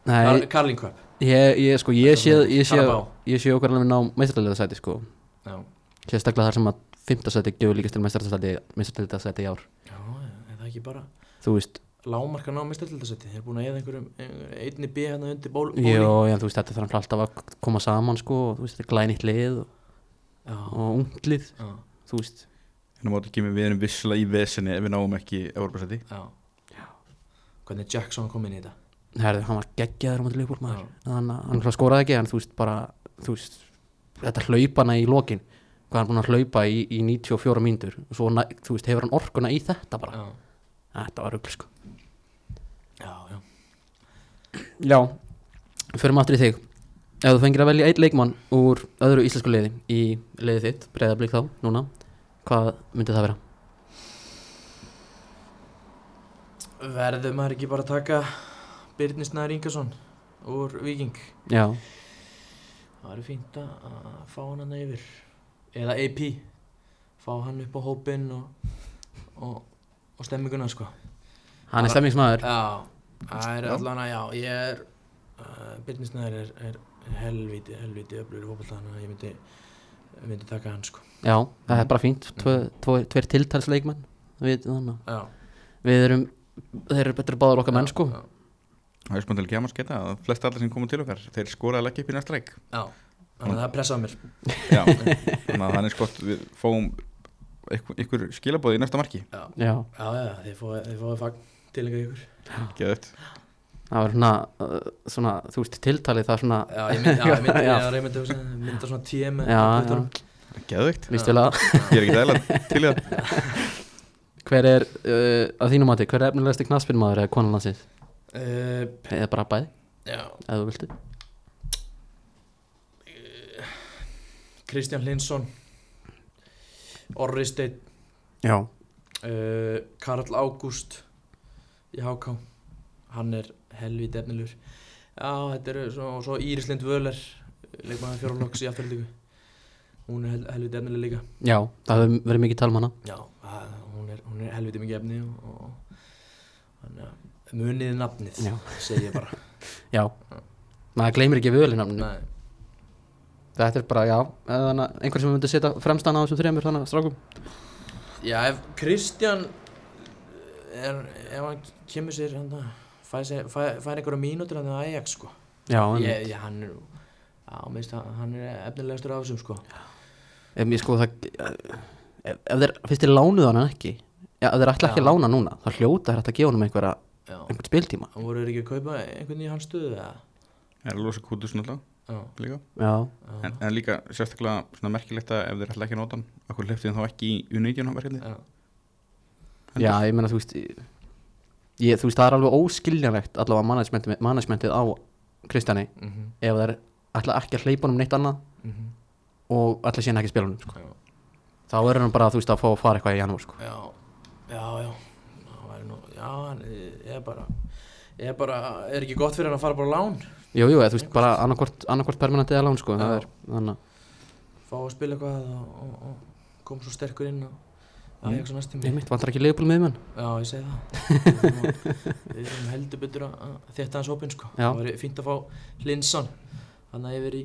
S1: Nei,
S3: Kar Carling Cup.
S1: Ég, ég, sko, ég sé ég sé,
S3: Carabao.
S1: ég sé okkur alveg ná meistarlega sæti sko.
S3: Já.
S1: Sérstaklega þar sem að 15 sæti gefur líkast til meistarlega sæti í ár.
S3: Já, er það ekki bara
S1: Þú veist,
S3: lámarka ná mestarlildasetti Þeir eru búin að eða einhverjum einhver- einni B hérna undir ból, bóli
S1: já, þú veist þetta þarf alltaf að koma saman sko, og þú veist, þetta er glænýtt lið og, og ungt lið
S3: já,
S1: þú veist,
S2: En á móti kemur við erum visslega í vesinni ef við náum ekki Európa-sæti
S3: Hvernig Jackson kom inn í þetta?
S1: Herðu, hann var geggjaður á móti Liverpool maður. Hann, hann skoraði ekki, en þú veist bara þú veist, þetta hlaupana í lokin. Hvað hann er búin að hlaupa í, í 94 mínútur. Og svo, þú veist, hefur hann orkuna í þetta bara,
S3: Já,
S1: þetta var rugl sko.
S3: Já, já.
S1: Já, förum aftur í þig. Ef þú fengir að velja einn leikmann úr öðru íslensku liði í liðið þitt, breyðablík þá, núna hvað myndi það vera?
S3: Verður maður ekki bara taka Birnir Snæður Ingarsson úr Viking
S1: Já,
S3: Það er fínt að fá hann yfir. Eða AP Fá hann upp á hópinn og, og, og stemminguna sko.
S1: Hann er stemmingsmaður
S3: Já, það er allan að já Ég er uh, Birnir Snæður er, er helviti, helviti öflugur í fótbolta Þannig að ég myndi, myndi taka hann sko.
S1: Já, það er bara fínt, tve, tveir tiltalsleikmann við, við erum þeir eru betur báður okkar menn sko.
S3: já,
S2: Það er spöndilega kemur að sketa að flest allir sem komum til okkar þeir skoraði leggja upp í næsta leik.
S3: Já Þannig að það pressaði mér.
S2: Já, þannig að þannig skott við fáum ykkur, skilabóði í næsta marki?
S3: Já,
S1: Já,
S3: já, já þið fóðu, fóðu fagn til ykkur.
S2: Geðut
S1: það var svona, uh, svona þú veist, tiltalið það svona
S3: Já, ég myndi, myndi, hugsa, mynda svona tíu með
S1: Já,
S3: puttunum.
S2: Geðugt
S1: Vistulega,
S2: Ég er ekki dæla til það.
S1: Hver er uh, að þínu mati, hver er efnilegasti knaspinmaður eða konan landsins,
S3: Uh,
S1: eða bara bæði?
S3: Já,
S1: eða þú viltu.
S3: Kristján Hlinsson Orri Steinn
S1: Já,
S3: uh, Karl Ágúst í HK hann er helvít efnilur já, þetta eru svo, svo Írislind Völer leikmaður fjórlokks í afturhaldíku hún er hel, helvít efnileg líka.
S1: Já, það hefur verið mikið talum hana.
S3: Já, að, hún, er, hún er helviti mikið efni og, og muniði nafnið
S1: Já.
S3: segi ég bara.
S1: Já, maður gleymir ekki völinamnu
S3: Nei.
S1: Þetta er bara, já, eða þannig að einhver sem myndi setja fremstan á þessum þremur þannig að strákum.
S3: Já, ef Kristján er, ef hann kemur sér hann fær, sér, fær, fær einhverja mínútur hann á Ajax sko.
S1: Já, en
S3: ég, ég, hann er já, minnst, hann, er efnilegastur af þessum sko.
S1: Ef mér sko það ef, ef þeir, fyrst þeir lánuð hann ekki Já, ef þeir ætla ekki
S3: Já.
S1: að lána núna þá hljóta þeir ætla að gefa hann einhverja
S3: já,
S1: einhvern spiltíma.
S3: Hann voru þeir ekki að kaupa einhvern í hans stöðu eða?
S2: Það er að losa kútus náttúrulega líka.
S1: Já,
S3: já,
S2: en, en líka sérstaklega svona merkilegt að ef þeir ætla ekki að nota hann okkur hann þá ekki í U19 verkefni
S3: já,
S1: já, ég meina þú veist ég, þú veist það er alveg óskiljanlegt allavega managementið, managementið á Kristjani
S3: mhm,
S1: ef þeir ætla ekki að hleypa hann um neitt annað
S3: mhm,
S1: og ætla síðan ekki að spila hann sko. þá er hann bara þú veist að fá að fara eitthvað í janúar sko.
S3: já, já, já, það væri nú, já, hann ég er bara, er bara, er ekki gott fyrir hann að fara bara á lán,
S1: Jú, jú, eða, þú veist bara annarkvort, permanent eða lán sko. það er þannig
S3: fá að spila eitthvað og, og, og kom svo sterkur inn og
S2: Mm.
S3: Ajax á næstum
S1: ég mitt vantar ekki leifbúl með menn
S3: Já, ég segi það Við erum heldur betur að þétta hans opinn sko
S1: Já.
S3: Það væri fínt að fá Hlinsson Hann að yfir í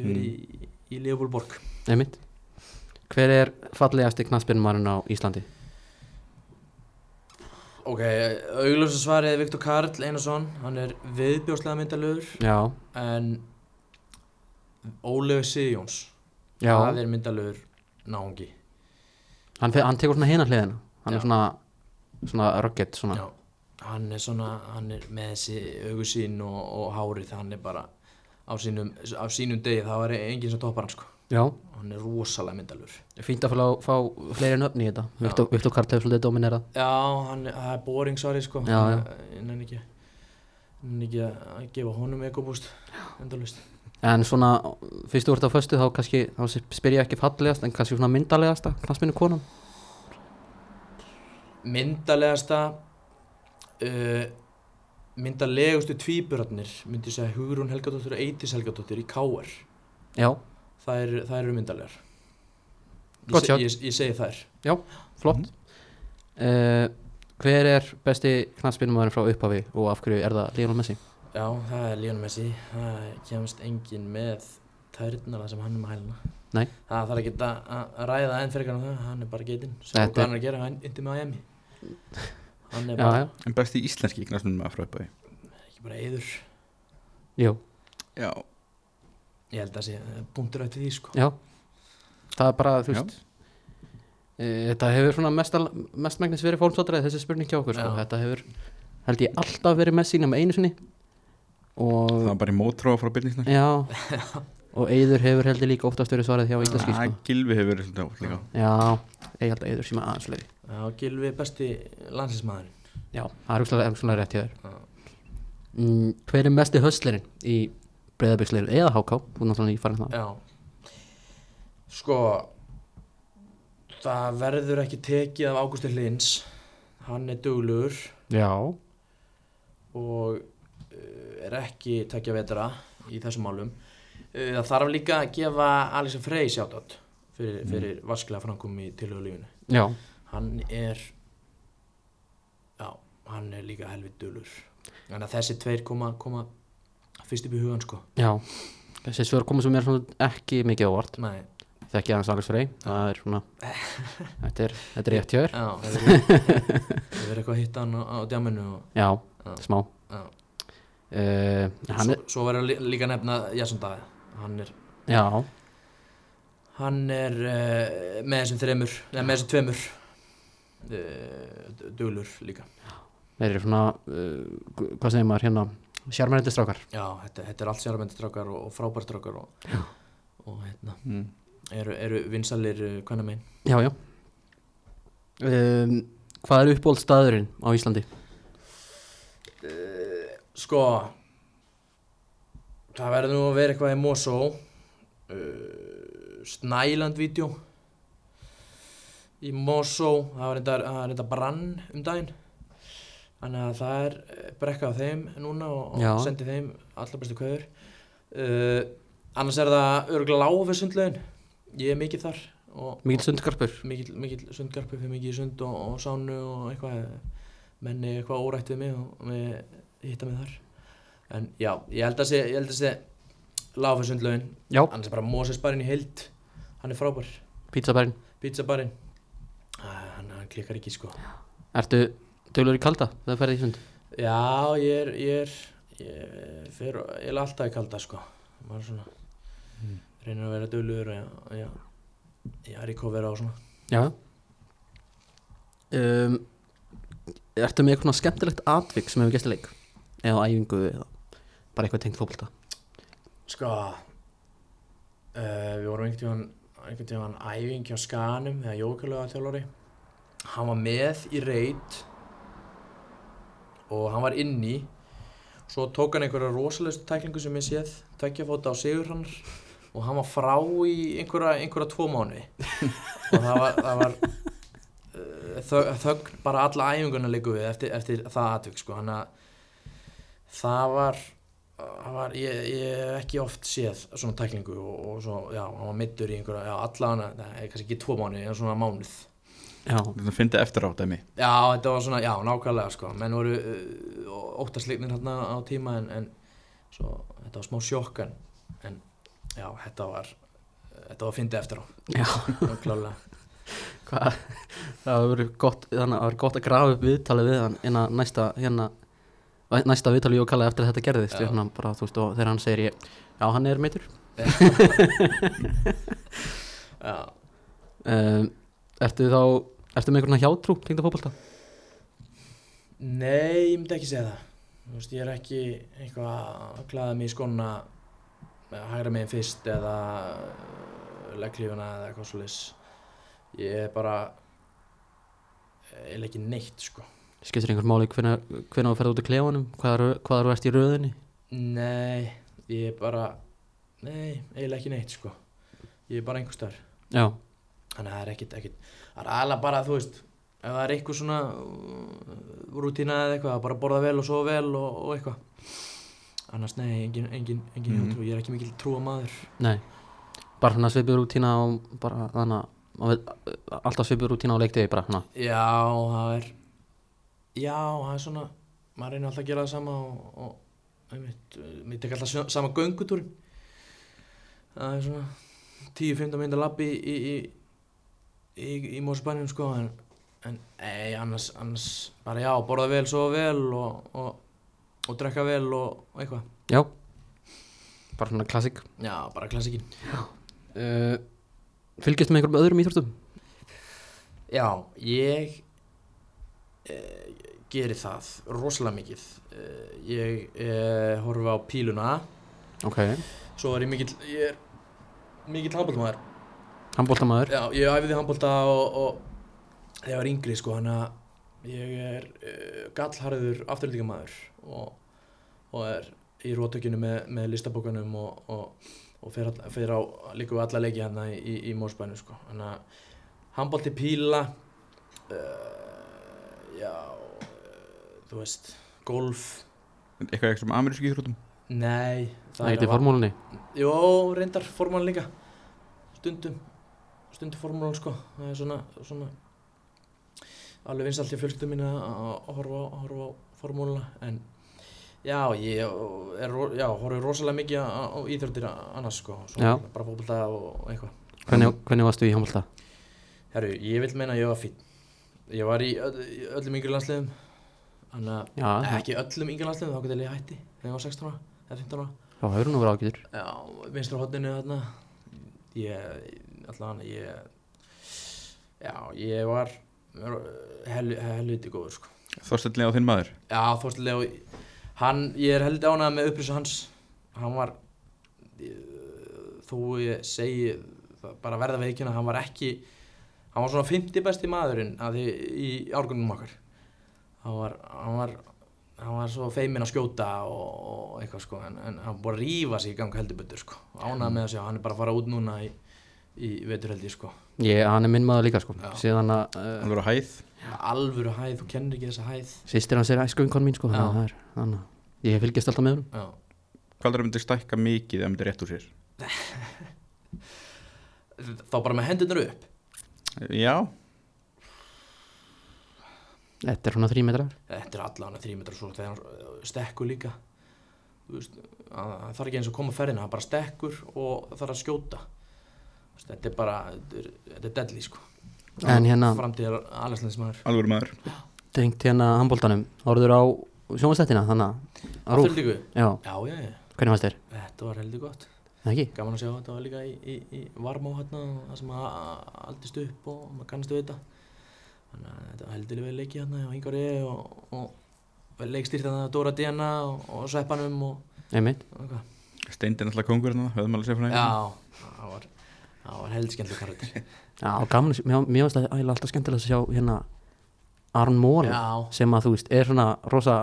S3: yfir í, í Leopoldborg
S1: Einmitt. Hver er fallegasti knaspinmarinn á Íslandi?
S3: Ok, augljósa svarið er Viktor Karl Einarsson. Hann er viðbjóslega myndalögur
S1: Já,
S3: En Ólegu Sigjóns Það er myndalögur náungi.
S1: Hann, hann tekur svona hina hliðina. Hann
S3: Já.
S1: er svona, svona rugged svona.
S3: Já, hann er svona Hann er með þessi augusín og, og hárið Hann er bara á sínum, á sínum degi. Það var enginn sem toppar hann sko
S1: Já,
S3: hann er rosalega myndalur.
S1: Fínt að fá, fá fleiri nöfn í þetta. Viktor, Karl hefur svolítið dominerað
S3: já, hann, er boring sorry sko.
S1: Já, já.
S3: nenni ekki ekki að gefa honum ekobúst. Endalust
S1: En svona, fyrst þú ert á föstu þá kannski, þá spyr ég ekki fallegast en kannski svona myndalegasta knastminu konan?
S3: Myndalegasta uh, myndalegustu tvíburarnir myndi ég segja Hugrún Helgadóttir og Eidís Helgadóttir í K.R.
S1: Já,
S3: er- þær eru myndalegar ég, se, ég, ég segi þær.
S1: Flott. Uh, Hver er besti knastminumæðurinn frá upphafi og af hverju er það Lionel Messi?
S3: já, það er Lionel Messi. Það kemst engin með tærnala sem hann er með hæluna.
S1: Nei.
S3: það þarf ekki að, að ræða enn fyrir hann það. Hann er bara getinn, hann er að gera. Hann yndi með Miami. Hann er
S1: Já,
S3: bara,
S1: já,
S2: En besti íslenski með frá uppæði
S3: ekki bara eður
S1: jú,
S2: Já,
S3: ég held að sé búndur eftir því sko.
S1: Já. Það er bara, þú veist uh, Þetta hefur svona mest, mestmægnis verið fórumsóttrið þessi spurning hjá okkur sko. Þetta hefur, held ég, alltaf verið Messi nema einu sinni. Og
S2: það var bara í mótróa frá byrningsnar
S1: Já. Og Eyður hefur heldur líka oftast verið svarið hjá íslenski sko.
S2: Gilvi hefur verið átt líka.
S1: Já, ég held að Eyður síma aðeins fleiri.
S3: Já, Gilvi besti landsinsmaðurinn
S1: Já, það er úrslega, úrslega rétt hjá þér.
S3: Já.
S1: mm, Hver er mesti höstlerinn í breyðabyggsleiru eða háká er náttúrulega í farin það
S3: Já. Sko Það verður ekki tekið af Ágústi Hlins Hann er duglugur
S1: Já,
S3: og uh, er ekki tekja vetra í þessum málum. Uh, Það þarf líka að gefa Alisa Frey sjátt fyrir, fyrir vasklega framkom í tilhjóðlífinu
S1: já,
S3: Hann er Já, hann er líka helvið duglugur Þannig að þessi tveir koma, koma fyrst upp í hugan sko.
S1: Já. Þessi svör komið sem er svona ekki mikið ávart
S3: Nei,
S1: Þekki aðeins Alex Frey. Það er svona Þetta er, þetta er rétt hjá þér.
S3: Já, það verður eitthvað að hitta hann á, á djáminu og,
S1: Já,
S3: Já.
S1: smá.
S3: Já.
S1: uh,
S3: svo,
S1: er,
S3: svo verður lí- líka nefna Jason Daði hann er,
S1: já,
S3: hann er uh, með þessum þreymur eða með þessum tveimur uh, duglur líka.
S1: Þeir eru svona uh, Hvað segir maður hérna Sjarmærendi strákar.
S3: Já, þetta, þetta er allt sjármyndistrákar og, og frábærstrákar og, og hérna,
S2: mm.
S3: eru, eru vinsalir uh, hvernig megin?
S1: Já, já. Um, Hvað er uppbóld staðurinn á Íslandi?
S3: sko það verður nú að vera eitthvað í Mosó. Uh, Snæland-vídeó í Mosó það var reynda, það var reynda brann um daginn þannig að það er eh, brekka á þeim núna og, og sendi þeim allar bestu kveður uh, annars er það örgulega láfið sundlaugin. Ég er mikið þar og,
S1: Mikil sundgarpur?
S3: mikil sundgarpi fyrir mikið sund og, og sánu og eitthvað menni eitthvað órætt við mig og við hitta mig þar. En já, ég held að sé, ég held að sé láfa sundlaugin,
S1: Já,
S3: annars er bara Moses barinn í heild. Hann er frábær,
S1: pizzabærin
S3: pizza barinn. Hann, hann klikkar ekki sko.
S1: Ertu dölur í kalda þú ferði í sund?
S3: já, ég er ég er, ég fer ég er alltaf í kalda sko maður svona reynir að vera dölur og já, já, ég er í kofera og svona
S1: Já um, Ertu með eitthvað skemmtilegt atvik sem hefur gæst í leik? Eða á æfingu eða bara eitthvað tengt fótbolta?
S3: Sko uh, Við vorum einhvern tímann einhvern tímann æfing hjá Skanum eða Jókalega þjálfari Hann var með í reit og hann var inni. Svo tók hann einhverja rosalegustu tæklingu sem ég séð tveggja fóta á Sigurhannar og hann var frá í einhverja, einhverja tvo mánuði. Og það var, það var uh, þögn, bara alla æfinguna líku við eftir, eftir það atvik sko. Hann að það var var, ég, hef ekki oft séð svona tæklingu og, og svo, já, hann var mittur í einhverja, já, alla hana, það er kannski ekki tvo mánuði, en svona mánuð.
S2: Þetta fyndi eftir á dæmi
S3: Já, þetta var svona, já, nákvæmlega, sko, menn voru uh, óttasleiknir hérna á tíma en, en svo, þetta var smá sjokk en, en já, þetta var, þetta var fyndið eftir á,
S1: já.
S3: Klálega.
S1: Hvað, það hefur verið gott, þannig að það hefur gott að grafa upp viðtalið við hann innan næsta, hérna, næsta viðtalið ég og kalla eftir að þetta gerðist,
S3: Já.
S1: hérna bara, veist, og þegar hann segir ég, já, hann er meitur.
S3: Já,
S1: Um, ertu þá, ertu með einhvern hjátrú tengda fótbolta?
S3: nei, ég myndi ekki segja það, þú veist, ég er ekki eitthvað að klæða mig í skona hægra meginn fyrst eða legglífuna eða eitthvað svo leys ég er bara eiginlega ekki neitt sko.
S1: Skiptir einhver máli hvenær þú ferð út í klefanum? Hvað hvað eru ert í röðinni?
S3: Nei, ég er bara nei, eiginlega ekki neitt sko. Ég er bara einhver starf
S1: já,
S3: þannig að það er ekkit, ekkit það er alveg bara, þú veist ef það er eitthvað svona uh, rútína eða eitthvað, að bara borða vel og sofa vel og, og eitthvað. Annars nei, engin, engin, engin mm. ég er ekki mikil trúa maður
S1: nei. Bara svona svipur rútína og bara þannig að veit, alltaf svipur rútína á leiktiði bara hana.
S3: Já, það er já, það er svona maður reynir alltaf að gera það sama og, og uh, mér tek alltaf sama göngutúrin. Það er svona 10-15 minnir labbi í, í, í, í, í Mósbænum sko en, en ei, annars, annars bara já, borða vel, sofa vel og, og, og drekka vel og, og eitthvað.
S1: Já, bara svona klassik
S3: já, bara klassikin
S1: uh, fylgist með einhverjum öðrum íþróttum?
S3: Já, ég eh, geri það rosalega mikið. Eh, ég eh, horfi á píluna.
S1: Ok,
S3: svo er ég mikill ég er mikill handbóltamaður
S1: handbóltamaður
S3: Já, ég æfiði handbólta og, og þegar ég var yngri sko, hann að ég er uh, gallharður afturlíkamaður og, og er í rótökinu með, með listabókanum og, og, og fer, all, fer á líka við alla leiki hérna í, í, í Mórsbænu sko. Þannig að handbólti píla, uh, já, uh, þú veist, golf,
S2: Eitthvað ekki sem amerísku íþróttum
S3: nei.
S1: það heiti formúlunni
S3: Jó, reyndar formúlan líka stundum stundum formúlan sko. Það er svona, svona alveg vinsalt í fjölskyldum mín að horfa, á- á formúluna en já, ég er, já, horfi rosalega mikið á, á íþjóttir annars sko
S1: Já.
S3: bara fókbalta og, eitthvað.
S1: Hvernig, hvernig varstu í handbólta?
S3: Herru, ég vil meina að ég var fín ég var í, öll, öllum yngri landsliðum þannig að
S1: já,
S3: ekki öllum yngri landsliðum þá getur ég hætti þegar ég var 16 ára eða 15 ára.
S1: Þá hefur nú verið ágætur.
S3: Já, vinstra hodninu þarna. Ég, allan ég Já, ég var hel, helviti góður sko.
S2: Þorstelli á þinn maður?
S3: Já, Þorstilega Hann, ég er heldur ánægð með upprisu hans. Hann var Þó ég segi bara verða veikina, hann var ekki Hann var svona 50 besti maðurinn að því í árgunum okkar. Hann var, hann var hann var svo feiminn að skjóta og, og eitthvað sko en, en hann búið að rífa sig í gang heldur betur sko. Ánægð með að sjá, hann er bara að fara út núna í, í vetur held ég sko.
S1: Ég, hann er minn maður líka sko. Síðan að
S2: Hann verður á hæð.
S3: Alvöru hæð, þú kennir ekki þessa hæð.
S1: Sýstir hans er æskuvinkon mín sko. Þannig að það er, þannig. Að ég fylgist alltaf með hún
S3: Já.
S2: Hvað er það myndi stækka mikið ef það myndi rétt úr sér?
S3: þá bara með hendurnar upp?
S2: Já,
S1: þetta er svona þrý metrar.
S3: Þetta er allan þrý metrar svo þegar stekkur líka. Þú veist, að- það þarf ekki eins að koma ferðina hann bara stekkur og þarf að skjóta þetta er bara þetta er, deadly sko.
S1: En hérna,
S3: framtíðar alveg
S2: alveg maður.
S1: Tengt hérna handbóltanum áriður á sjónvastættina þannig að á rúf, já,
S3: Já, já, já,
S1: hvernig varst þér?
S3: þetta var heldur gott.
S1: Ekki?
S3: Gaman að sjá þetta var líka í, í, í Varmá hérna, það sem að aldist upp og maður kannast við þetta. Þannig að þetta var heldur vel leikið hérna á Ingari og, og vel leikstýrt hérna Dóra Diana og, og Sveppanum og,
S1: einmitt.
S3: og
S2: Steindin alltaf kongur hérna, höfðum alveg sér frá
S3: Já, það það var heldur skemmtileg karakter.
S1: Já, gaman, mér, varst það alltaf skemmtilegt að sjá hérna Aron Móla
S3: Já,
S1: sem að þú veist, er svona rosa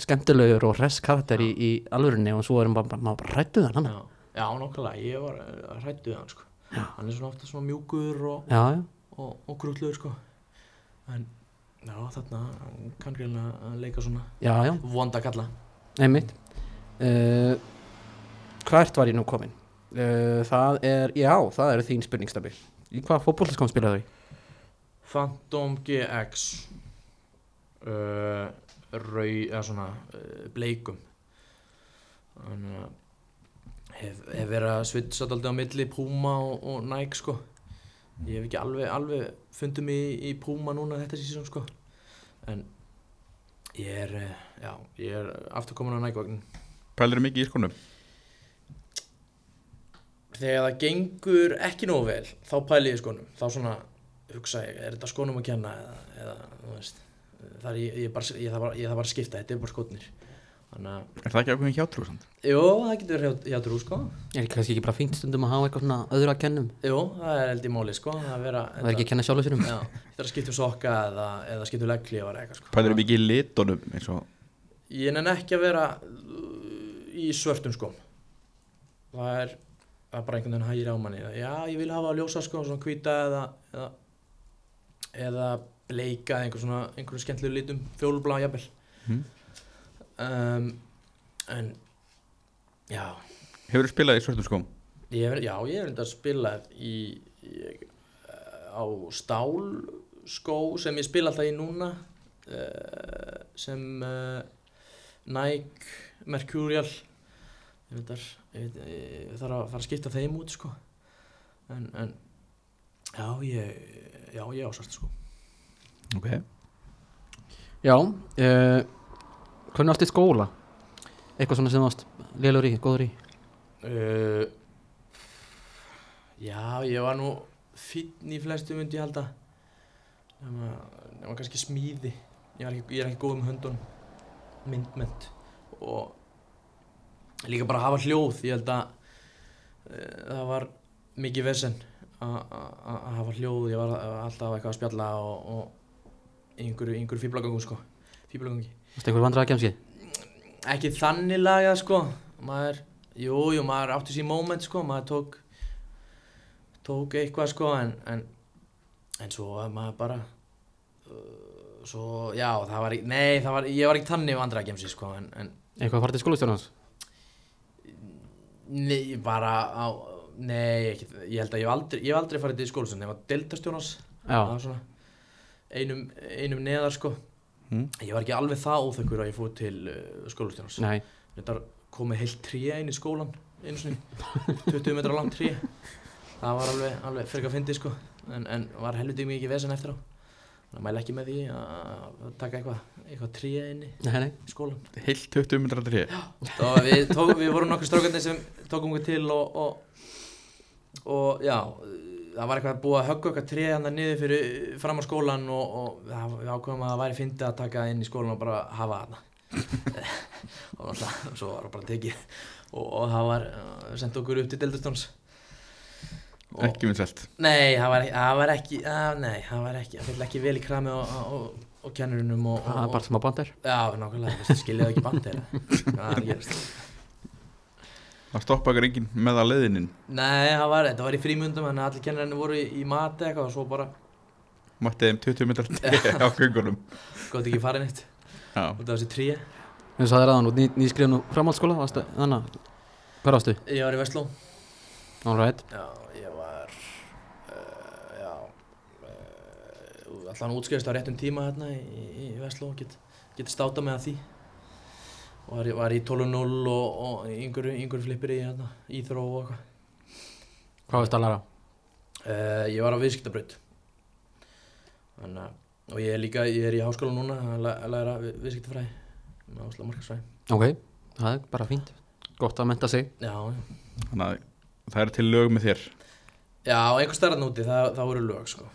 S1: skemmtilegur og hress karakter í, í alvörinni og svo erum bara, bara, maður bara rættuð hann
S3: já, já, nokkulega, ég var hrættu við hann sko. Hann er svona ofta svona mjúkur og,
S1: já, já,
S3: og, og grútlegur sko. En já, þarna hann kann greinlega að leika svona
S1: já, já,
S3: vonda kalla.
S1: Einmitt. Uh, Hvert var ég nú komin? Uh, það er, já, það er þín spurningstabi Í hvað fótbollskam spilaðu þau?
S3: Phantom GX uh, Rau, eða svona uh, bleikum. Þannig að hef, hef verið að svitsa daldið á milli Puma og, og Nike sko. Ég hef ekki alveg, alveg fundið mig í, í Puma núna þetta sísón sko. En ég er, já, ég er aftur komin á Nike vagnin
S2: Pælir mikið í skónum
S3: Þegar það gengur ekki nógu vel þá pæli ég í skónum. Þá svona hugsa ég, er þetta skónum að kenna eða, eða veist það er, ég, ég, bara, ég, það bara, ég það bara að skipta, þetta er bara skotnir þannig að
S2: Er það ekki ákveðin hjátrú samt?
S3: jú, það getur verið hjá, hjá trú sko.
S1: Er kannski ekki bara fínt stundum að hafa eitthvað svona öðru að kennum
S3: jú, það er held í máli sko að vera
S1: Það er ekki að kenna sjálfur sérum
S3: já, það er að skipta um sokka eða, eða skipta um legglífar eða eitthvað sko.
S2: Hvað er mikið í litunum eins og
S3: Ég nenni ekki að vera í svörtum skóm. Það er, það er bara einhvern veginn hægir á manni Já, ég vil hafa ljósa skóm, svona hvíta eða eða, eða bleika eða einhver svona, einhverjum skemmtilegu litum fjólublá jafnvel
S2: Mhm.
S3: um, En Já,
S2: Hefur þú spilað í svörtum skóm?
S3: ég hef, já, ég hef reyndar spilað í, í á stálskó sem ég spila alltaf í núna uh, sem uh, Nike Mercurial ég veit, þar, ég, ég þarf að fara að skipta þeim út sko. En, en já, ég já, ég á svart sko.
S2: Ok.
S1: Já uh, Hvernig varst í skóla? Eitthvað svona sem varst lélur í, góður í?
S3: Uh, Já, ég var nú fínn í flestu myndi ég halda. Nema, nema kannski smíði. Ég, var ekki, ég er ekki góð með höndunum. Myndmönd og líka bara að hafa hljóð ég held að uh, það var mikið vesen að hafa hljóð. Ég var alltaf eitthvað að spjalla og, og einhverju, einhverju fíblagangum sko. Fíblagangi
S1: Varst eitthvað vandræða kemski?
S3: ekki þannig lagað sko. Maður, jú, jú, maður átti sín moment sko, maður tók tók eitthvað sko en, en, en svo maður bara uh, svo, já, það var nei, það var, ég var ekki þannig vandræða gemsi sko, en, en
S1: Eitthvað farið til skólastjórnans?
S3: Nei, bara á, nei, ekki, ég held að ég hef aldrei, ég hef aldrei farið til deltastjónas
S1: Já,
S3: það var svona einum, einum neðar sko.
S2: Mm.
S3: ég var ekki alveg það óþekkur að ég fór til uh, skólastjónas
S1: nei.
S3: Þetta komið heilt tré inn í skólan einu sinni, 20 metra langt tré. Það var alveg, alveg fyrir að fyndi sko. En, en var helviti mikið vesen eftir á mæla ekki með því að taka eitthvað eitthvað tré inn í skólan
S2: Heilt 20 myndra tré.
S3: Og við, við vorum nokkur strákarnir sem tókum okkur til og, og, og já það var eitthvað búið að högga okkar tré hann niður fyrir fram á skólan og, og það- við ákveðum að það væri fyndi að taka inn í skólan og bara hafa þarna. Og svo var það bara tekið. Og, og það var uh, sendt okkur upp til Deildastóns
S2: Ekki minn selt.
S3: Nei, það var, það var ekki að, Nei, það var ekki, það fylgði ekki vel í krami og, og, og kennurinnum og,
S1: Það er
S3: og,
S1: bara smá bandir.
S3: Já, nákvæmlega, skiljaðu ekki bandir Það er að gerast
S2: Það stoppa ykkur enginn með að leiðinin
S3: Nei, það var, þetta var í frímundum Þannig að allir kennarinn voru í, í mati eitthvað Og svo bara,
S2: Mætti þeim 20 myndra tré á göngunum.
S3: Gott ekki fara neitt.
S2: Já.
S3: Út af þessi trí
S1: eins og það er aðan út ný, nýskrifn úr framhaldsskóla þannig að hver varstu?
S3: Ég var í Vestló
S1: All right
S3: Já, ég var uh, Já uh, Allan útskrifist á réttum tíma hérna í, í, í Vestló Get, get státa með að því. Og var, var í 12-0 og, og yngur, yngur flippir í hérna Íþró og eitthvað.
S1: Hvað varstu að læra?
S3: uh, Ég var á viðskiptabraut. Og ég er líka, ég er í háskóla núna að læ- að læra vi- viðskiptafræði með ásla markarsfræði
S1: Ok, það er bara fínt. Gott að menta sig.
S3: Já, já.
S2: Þannig að það er til lög með þér.
S3: Já, einhver starra núti, það, það voru lög sko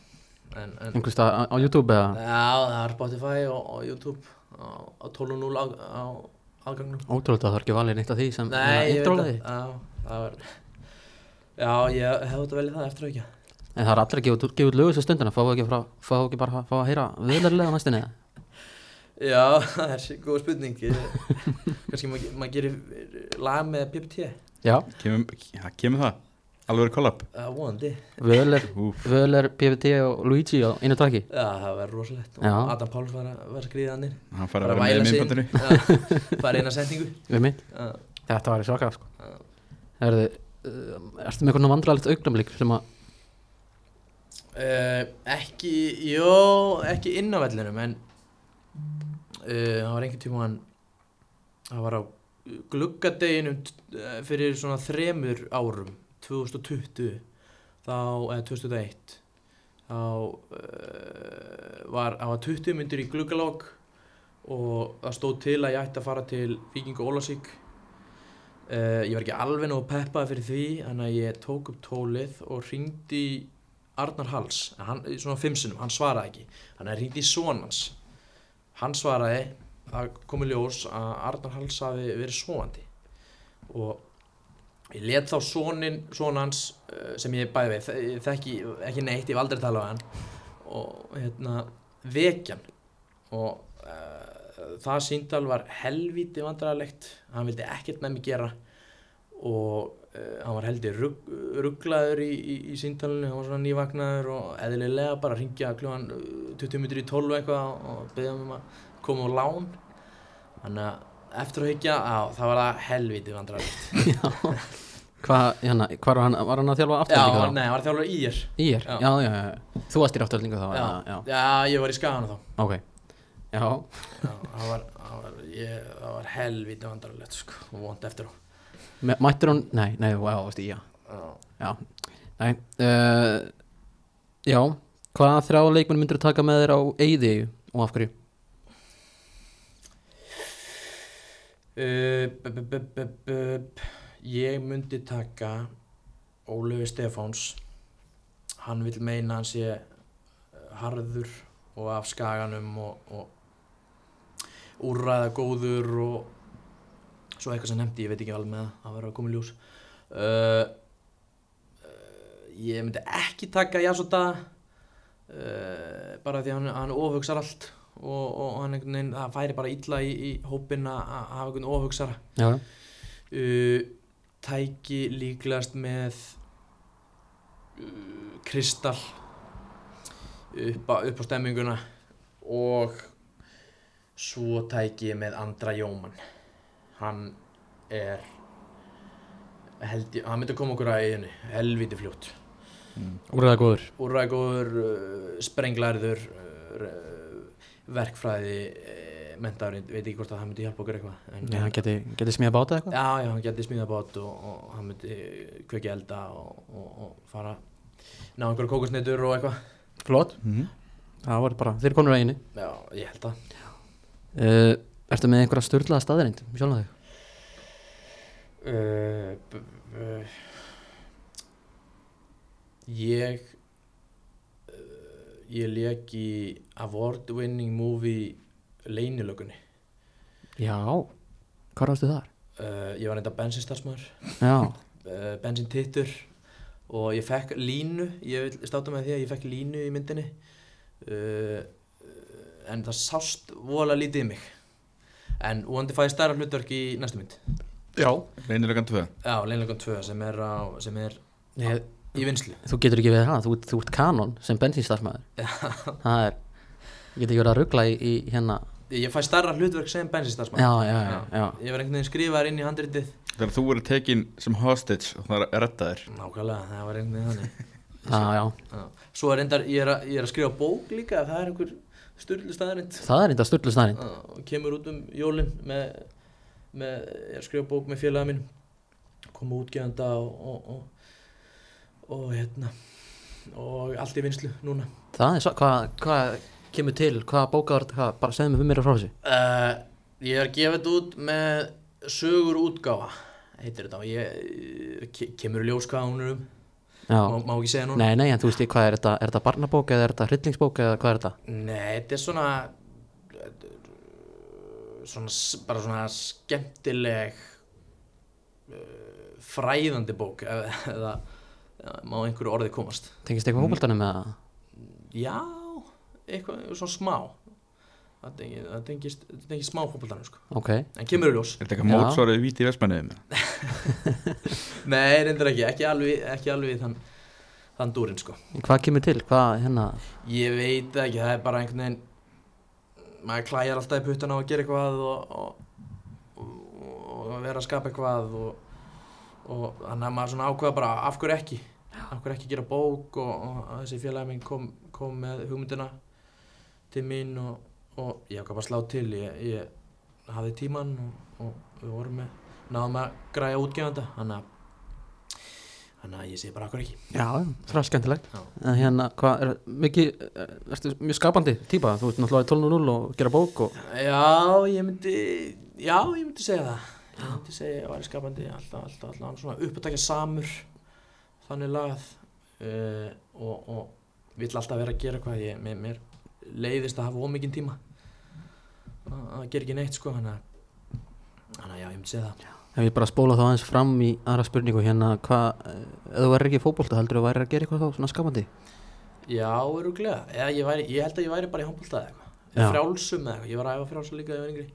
S1: Einhvers stað á, á YouTube eða?
S3: Já, það er Spotify og, og YouTube á, á 12.0 á, á aðgangnum
S1: Ótrúlega það er ekki valið neitt af því sem
S3: það Já, það var Já, ég hefði þetta velið það eftir að ekki
S1: En það er allir að gefa út- lögur sem stundina Fáðu ekki, frá, fáðu ekki bara að fá að heyra viðlarlega næstinni
S3: Já, það er góð spurning. Kannski maður mað gerir lag með PPT
S1: Já,
S2: Kemur, ja, kemur það? Alveg er kollab
S3: Það er
S1: Völer, PVT og Luigi á einu taki
S3: Já, það verður rosalegt. Og. Adam Páls var að, skriða hann
S2: hann fara að vera með minnbandinu
S3: Já, Bara eina sendingu
S1: Þetta var í svaka sko. Erðu, uh, ertu með eitthvað vandrarlegt augnablik sem að
S3: Uh, ekki, jó, ekki inn á vellinum en uh, það var einhvern tíma það var á gluggadeginum uh, fyrir svona þremur árum 2020 þá, eða 2001 þá uh, var, það var 20 myndir í gluggalokk og það stóð til að ég ætti að fara til Víking og Ólasík uh, ég var ekki alveg nóg peppað fyrir því þannig að ég tók upp tólið og ringdi Arnar Hals, hann, svona fimm sinnum, hann svaraði ekki. Hann hringt í sonans hann svaraði það komi ljós að Arnar Hals hafi verið svoandi og ég let þá sonin, son hans uh, sem ég bæði við, þekki ekki neitt, ég hef aldrei talað við hann og hérna vekjan og uh, það síndal var helvíti vandræðalegt hann vildi ekkert með mig gera. Og uh, hann var heldur rugg, rugglaður í, í, í síndalinu hann var svona nývagnaður og eðlilega bara ringja klugan 20 minnir í 12 eitthvað og beðja um að koma á lán. Þannig að eftir að hyggja á, það var það helvíti vandræðalegt.
S1: Hvað, hérna, hvað var hann, var hann að þjálfa
S3: Já,
S1: afturlíka þá?
S3: nei, hann var þjálfur í er
S1: Í er,
S3: Já.
S1: já, já, já, þú varst í afturlíka þá,
S3: já,
S1: já,
S3: já. ég var í skagana þá.
S1: Ok, já,
S3: Já, það var, það var, ég, það var helvíti vandrarlegt sko, og vond eftir á
S1: Me- mættur hún, nei, nei, já, varst í, já,
S3: Já.
S1: já, nei, uh, já, hvaða þrjá leikmenn myndir þú taka með þér á eyði og af hverju?
S3: Uh, b- b- b- b- b- Ég myndi taka Ólöfi Stefáns. Hann vil meina hann sé uh, harður og af skaganum og, og úrræða góður og svo eitthvað sem nefndi, ég veit ekki alveg með það, það verður að koma í ljós. Uh, uh, Ég myndi ekki taka Jasota uh, bara því að hann, hann ofugsar allt og, og hann einhvern veginn, það færi bara illa í, í hópinn að að hafa einhvern ofugsara
S1: Já,
S3: uh, tæki líklegast með uh, Kristall upp á, upp á stemminguna og svo tæki ég með Andra Jóman hann er held ég, hann myndi koma okkur að eiginu helviti fljótt.
S1: Úrræða góður,
S3: úrræðgóður, uh, sprenglarður uh, verkfræði uh, mentaðurinn, veit ekki hvort að hann myndi hjálpa okkur eitthvað en,
S1: já, hann geti, geti smíða báta eitthvað?
S3: Já, já, hann geti smíða bát og, og hann myndi kveiki elda og, og, og fara ná einhverja kókosneitur og eitthvað
S1: Flott,
S2: Mhm.
S1: það var bara, þeir konur að einu
S3: Já, ég held að
S1: uh, Ertu með einhverja störlaða staðreind, sjálf þig?
S3: uh, b- b- Ég uh, ég leik í award winning movie Leinilögunni
S1: Já, hvað rástu þar?
S3: uh, Ég var reynda bensinstarfsmaður.
S1: Já,
S3: uh, bensintittur. Og ég fekk línu ég vil státa með því að ég fekk línu í myndinni. Uh, en það sást vola lítið í mig. En vonandi fæði stærra hlutverk í næstu mynd.
S1: Já.
S2: Leynilegan 2
S3: já, leinleikum 2 sem er, á, sem er
S1: Ég,
S3: í vinslu
S1: þú getur ekki við það, þú, ert- þú ert kanon sem bensinstarfsmæður Það er, ég get ekki verið að ruggla í, í hérna
S3: ég fæ stærra hlutverk sem bensinstarfsmann
S1: Já, já, já, já.
S3: ég var einhvern veginn skrifaðar inn í handritið.
S2: Þegar þú verður tekin sem hostage og það er rettaðir
S3: nákvæmlega, það var einhvern veginn þannig.
S1: Já, já,
S3: svo er reyndar, ég er, að, ég er að skrifa bók líka það er einhver styrlu staðarind
S1: það er staðreind
S3: Já, og kemur út um jólin með, með ég er að skrifa bók með félaga mín koma útgefanda og, og, og, og hérna og allt í vinslu núna.
S1: Það er svo, hvað, hvað kemur til, hvað bókaður, hvað, bara segðu mig fyrir mér frá þessu.
S3: Uh, ég er að gefa þetta út með sögur útgáfa heitir þetta. Og ég ke kemur í ljós hvað hún er um. Má, má ekki segja núna?
S1: Nei, nei, en þú veist, hvað er þetta, er þetta barnabók eða er þetta hryllingsbók eða hvað er þetta?
S3: Nei, þetta er svona svona bara svona skemmtileg uh, fræðandi bók eða má einhverju orðið komast?
S1: Tengist eitthvað fókbaltanum eða?
S3: Já, eitthvað svona smá. Það tengist, það tengist, það tengist smá fótboltanum sko.
S1: Ok,
S3: en kemur í ljós.
S2: Er þetta eitthvað
S1: Já.
S2: mótsvarið víti í vestmenniðum?
S3: Nei, reyndir ekki, ekki alveg, ekki alveg þann, þann dúrin sko.
S1: Hvað kemur til, hvað, hérna?
S3: Ég veit ekki, það er bara einhvern veginn maður klæjar alltaf í puttana að gera eitthvað og, og, og, og vera að skapa eitthvað og, og þannig að maður svona ákveða bara af hverju ekki hverju ekki gera bók og, og þessi félagi minn kom, kom með hugmyndina til mín og, og ég ákvað bara að slá til. Ég, ég hafði tíman og, og við vorum með náðum að græja útgefanda. Þannig að þannig að ég segi bara hverju ekki.
S1: Já, það er. En hérna, hvað, er mikið, er- ertu mjög skapandi típa? Þú ert náttúrulega í 12.0 og gera bók og
S3: Já, ég myndi Já, ég myndi segja það. Ég myndi segja að ég væri skapandi alltaf, alltaf, alltaf. Svona uppatækja samur þannig lagað uh, og, og vill alltaf vera að gera hvað ég, mér, mér leiðist að hafa ómikinn tíma. Að að gera ekki neitt sko þannig að að já, ég myndi segja það.
S1: Ef ég bara spóla þá aðeins fram í aðra spurningu hérna, hvað, eh, ef þú væri ekki í fótbolta heldur þú væri að gera eitthvað þá svona skapandi?
S3: Já, öruglega, eða ég, væri, ég held að ég væri bara í handbólta eða eitthvað,
S1: Já.
S3: eða frjálsum eða eitthvað, ég var að æfa frjálsum líka þegar ég var yngri.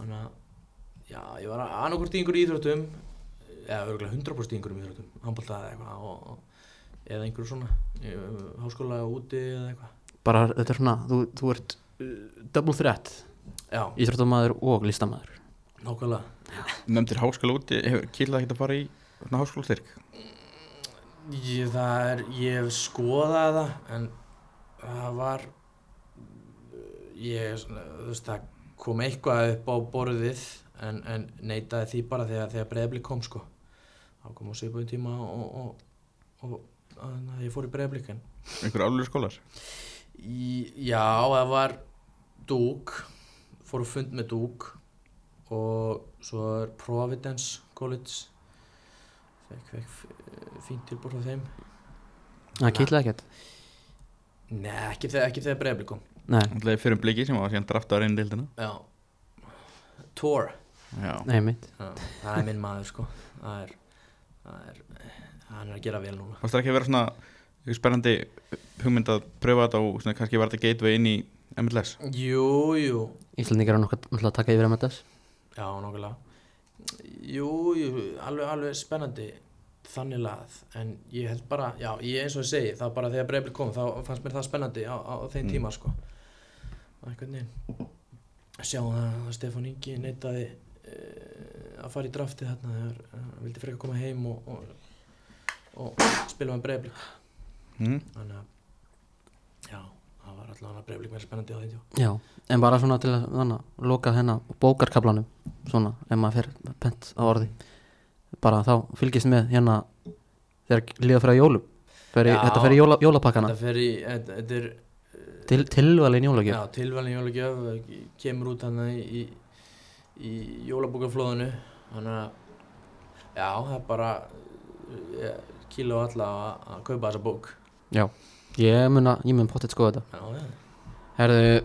S3: Þannig að, já, ég var annarkvort í einhverju íþróttum eða öruglega 100% í einhverjum íþróttum, handbólta eða eitthvað eða einhverju svona háskóla úti eða eitthvað.
S1: Bara, þetta er svona, þú, þú ert uh, double threat,
S3: Já,
S1: íþróttamæður og listamæður.
S3: nákvæmlega.
S2: Nefndir háskóla úti, hefur kýrlega ekkert að fara í svona háskólastyrk?
S3: Ég, það er, ég hef skoðað það en það var ég, svona, þú veist, það kom eitthvað upp á borðið en, en neitaði því bara þegar, þegar breyðblik kom sko þá kom á svipaðum tíma og, og, og, ég fór í breyðblik en
S2: Einhver álur skólar?
S3: Í, já, það var dúk fór að fund með dúk og svo er Providence College. Fekk, fekk fínt tilbúr frá þeim.
S1: Það kýtlaði ekkert?
S3: Nei, ekki þegar, ekki þegar breyðblik kom.
S1: Nei,
S2: Það er fyrir um bliki sem var síðan draftaður inn í deildina?
S3: Já. Tor
S2: Já,
S1: nei mitt.
S3: Já, Það er minn maður sko. Það er, það er Hann er að gera vel núna.
S2: Fannst það ekki að vera svona einhver spennandi hugmynd að pröfa þetta og svona kannski var þetta gateway inn í MLS
S3: Jú, jú.
S1: Íslandingar er náttúrulega að taka yfir þess.
S3: Já, nokkulega Jú, jú, alveg, alveg spennandi Þannig lað En ég held bara, já, ég eins og ég segi Það bara þegar breyfli kom, þá fannst mér það spennandi Á, á þeim
S2: Mm.
S3: tíma sko. Og einhvern veginn Sjá það að Stefán Ingi neitaði uh, Að fara í draftið þarna Þegar hann vildi frekar koma heim Og, og, og spila með breyfli
S2: mm.
S3: þannig að já, það var allavega breyflik meira spennandi á því.
S1: Já, en bara svona til að þannig, loka hennar bókarkablanum, svona, ef maður fer pent á orði. Bara þá fylgist með hérna þegar líða fyrir jólum. Feri,
S3: Já.
S1: þetta fer í jóla, jólapakkana.
S3: þetta fer í, þetta, þetta er
S1: Til, tilvalin jólagjöf.
S3: já, tilvalin jólagjöf kemur út hann í, í, í jólabókaflóðinu þannig að já, það er bara ég, kíla á alla að, kaupa þessa bók
S1: Já, ég mun að, ég mun pottet skoða þetta.
S3: já, já.
S1: Herðu,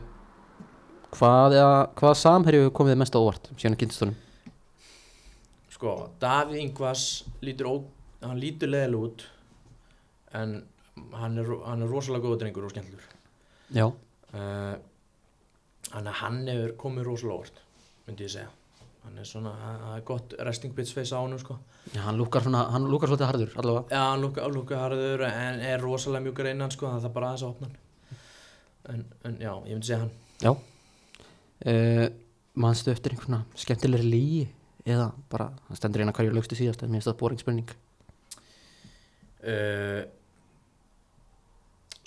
S1: hvað, hvað samherju komið mest á óvart síðan kynstunum?
S3: sko, Davíð Ingvars lítur, lítur leðileg út en hann er, hann er rosalega góður drengur og skemmtlur
S1: Já,
S3: Uh, Þannig að hann hefur komið rosalega óvart, myndi ég segja. Hann er svona, það er gott resting bitch face á hann, sko.
S1: Já hann lúkar svona, hann lúkar svolítið harður allavega.
S3: Já, hann lúka, lúka harður en er rosalega mjúkar innan, sko, það þarf bara aðeins að opna hann. En, en já, ég myndi segja hann.
S1: Já. Uh, Manstu eftir einhverna skemmtilegri lígi eða bara, það stendur eina hverju lögstu síðast en mér finnst það boring spurning.
S3: Uh,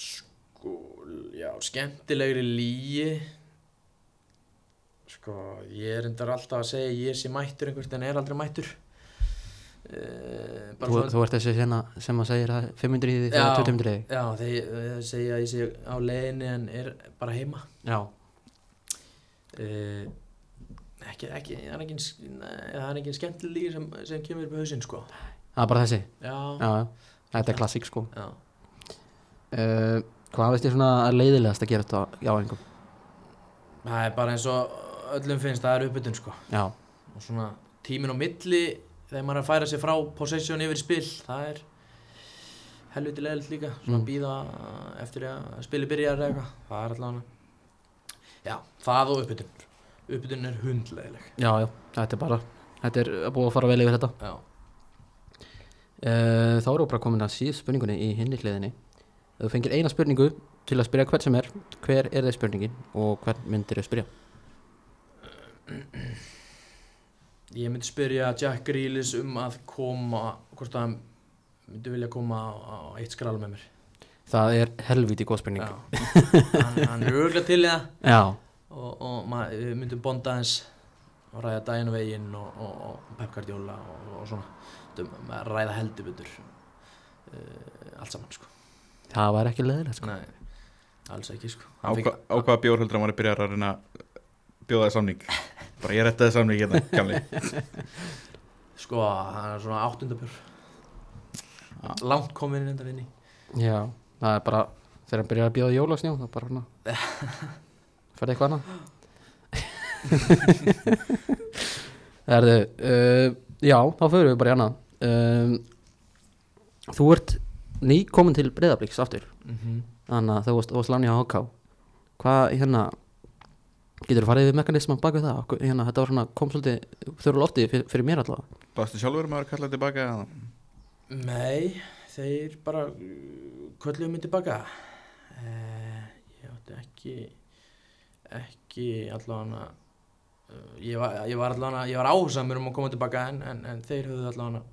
S3: sko, já, skemmtilegri lígi. Sko, ég er endar alltaf að segja ég sé mættur einhvert en er aldrei mættur. Uh,
S1: Þú, þú ert þessi sena sem að segir að 500 í því þegar 200 í því.
S3: Já, þeir segja að ég sé á leiðinni en er bara heima
S1: Já.
S3: uh, ekki, ekki, það er engin, það er engin skemmtileg líka sem, sem kemur upp í hausinn sko
S1: Það er bara þessi.
S3: Já,
S1: Já. Þetta er klassík sko.
S3: já.
S1: Uh, hvað veist ég svona leiðilegast að gera þetta á einhverjum?
S3: Það er bara eins og öllum finnst það er uppbytun sko. Og svona tíminn á milli þegar maður er að færa sig frá possession yfir spil það er helviti leiðilegt líka. Svona
S1: Mm.
S3: býða eftir að spili byrjar eða eitthvað. Það er allavega já, það og uppbytun. Uppbytun er hundleiðileg.
S1: Já, já. Þetta er bara, þetta er búið að fara vel yfir þetta.
S3: já.
S1: Uh, þá erum við bara komin að síðust spurningunni í hinni hliðinni. Þú fengir eina spurningu til að spyrja hvern sem er hver er þeir spurningin og hvern myndir þau spyrja
S3: Ég myndi spyrja Jack Grealis um að koma, hvort að hann myndi vilja koma á, á eitt skral með mér.
S1: það er helviti góð spurning
S3: hann, hann er örgulega til í það
S1: Já,
S3: og, og maður, við myndum bonda hans og ræða daginn og veginn og, og, og Pep Guardiola og, og svona. Ræða heldur betur uh, allt saman sko.
S1: það var ekki leðilegt sko.
S3: Nei, alls ekki sko.
S2: Á, á hvaða bjórhöldur hann var að byrja að reyna að bjóða það samning Bara ég rettaði samning hérna, gamli
S3: Sko, hann er svona áttundabjör. Langt komin inn inn í.
S1: Já, það er bara þegar hann byrjar að bjóða jólasnjó það er bara hana ferði eitthvað annað. Erðu, uh, já, þá förum við bara í annað. Um, Þú ert ný komin til breyðabliks aftur.
S3: Mm
S1: Þannig að þú varst, varst láni á HK Hvað, hérna Getur þú farið við mekanisman bak við það? Okkur- Hérna, þetta var svona, kom svolítið þurfa lofti fyrir, fyrir mér allavega
S2: Bastu sjálfur um að vera kallað tilbaka?
S3: Nei, þeir bara uh, kölluðu mig tilbaka uh, Ég átti ekki ekki allavega uh, ég var, ég var allavega ég var áhusamur um að koma tilbaka en, en, en þeir höfðu allavega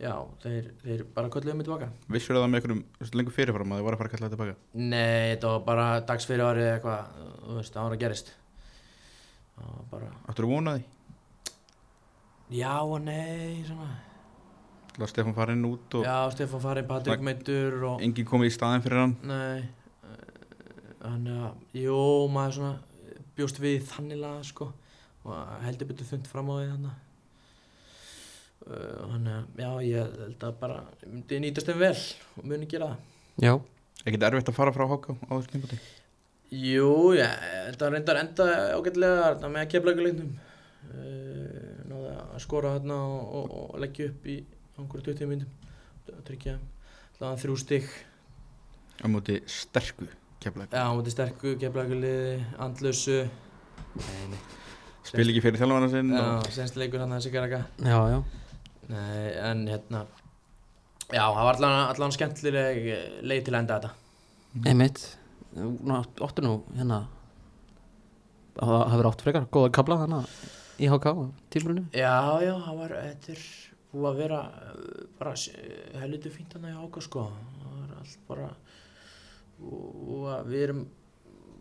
S3: já, þeir, þeir bara kölluðu mig tilbaka
S2: Vissur það með einhverjum lengur fyrirfram að þið voru að fara að kalla tilbaka?
S3: Nei, þetta var bara dags fyrir árið eða eitthvað, þú veist, það var að gerist það var bara,
S2: Áttur þú vonaði?
S3: já og nei svona.
S2: Lá Stefán fara inn út og
S3: já, Stefán Farin, Patrik. Meitur og
S2: enginn komið í staðin fyrir hann
S3: Nei Þannig að, jú, maður svona bjóst við þannig laga sko og heldur betur þund fram á því þannig Þannig að, já, ég held að bara myndi nýtast þeim vel og muni gera það.
S1: Já,
S2: Ekkert erfitt að fara frá Háká á þessu tímpati
S3: Jú, já, þetta reyndar enda ágætlega þarna með keflagulegnum uh, náði að skora þarna og, og, og leggja upp í einhverju 20 myndum að tryggja allavega þrjú stygg
S2: á móti sterku keflag
S3: Já, á móti sterku, keflaguliði, andlösu Nei, nei.
S2: Spil ekki fyrir þjálfana sinn
S3: Já,
S2: og
S3: senst leikur hann að Sigaraka
S1: já, já
S3: Nei, en hérna Já, það var allan, allan skemmtileg eh, leið til að enda þetta.
S1: Einmitt. Nú áttu nú hérna Það hefur átt frekar góða kabla þannig í HK tímurinu
S3: Já, já, það var, þetta er búið að vera eh, bara helviti fínt hann í áka sko. Það var allt bara og, við erum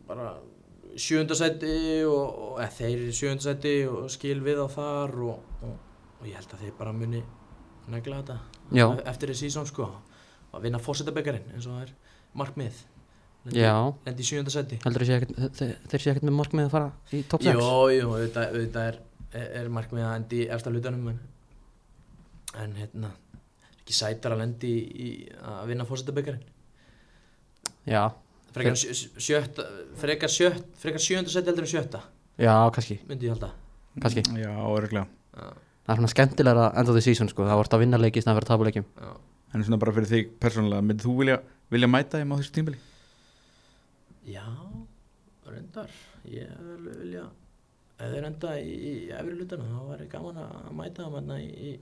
S3: bara sjöndasæti og, og eða, þeir eru sjöndasæti og skil við á þar og, og, og ég held að þeir bara muni negla þetta
S1: Já.
S3: eftir þessi sísón sko. Að vinna fórsetabekkarinn eins og það er markmið lendi, í sjöndasæti
S1: heldur þeir sé ekkert þeir, þeir sé ekkert með markmið að fara í top 6
S3: Jú, auðvitað, auðvitað er, er, markmið að endi í efsta hlutanum en, en hérna ekki sætar að lendi í, í að vinna fórsetabekkarinn
S1: Já,
S3: frekar, sjö, sjötta, frekar, sjönda seti heldur en sjötta?
S1: Já, kannski,
S3: myndi ég halda.
S1: Kannski.
S2: Já, örgulega
S3: já,
S1: Það er svona skemmtilega end of the season sko Það vart að vinna leiki snæður að tapa leikjum
S3: já.
S2: En svona bara fyrir þig persónulega Myndið þú vilja, vilja mæta þeim á þessu tímpili?
S3: já, reyndar ég vil vilja ef þeir enda í, í efri hlutana þá væri gaman að mæta þeim hérna í, í,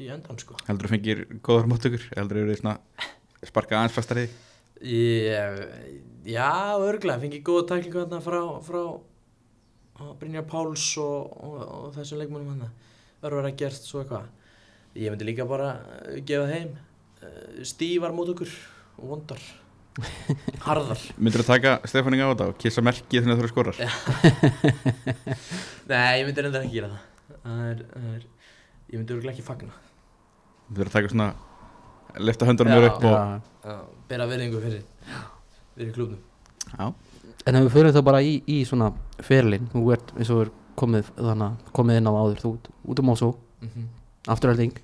S3: í endan sko
S2: Heldur þú fengir góðar móttökur? Heldur þú verið svona sparka aðeins fastar í þig?
S3: Ég, já, örglega, fengi góða tæklingu þarna frá, frá Brynjar Páls og, og, og þessum leikmennum hann Örvar að gert svo eitthvað. Ég myndi líka bara eh, gefa þeim uh, stífar mót okkur. Og vondar. Harðar.
S2: Myndir þú taka Stefaning á þetta og kissa merkið að þú eru skorar?
S3: Nei, ég myndi reynda ekki gera það. Það er, það er, Ég myndi örglega ekki fagna.
S2: Myndir þú taka svona lefta höndunum
S3: Já.
S2: mér upp og
S1: Já.
S3: bera verðingu fyrir fyrir klubnum
S2: Já,
S1: En ef við fyrir þá bara í, í svona ferlin Þú ert eins og er komið, þannig, komið inn á áður Þú út um Mosó,
S3: mm -hmm.
S1: afturhalding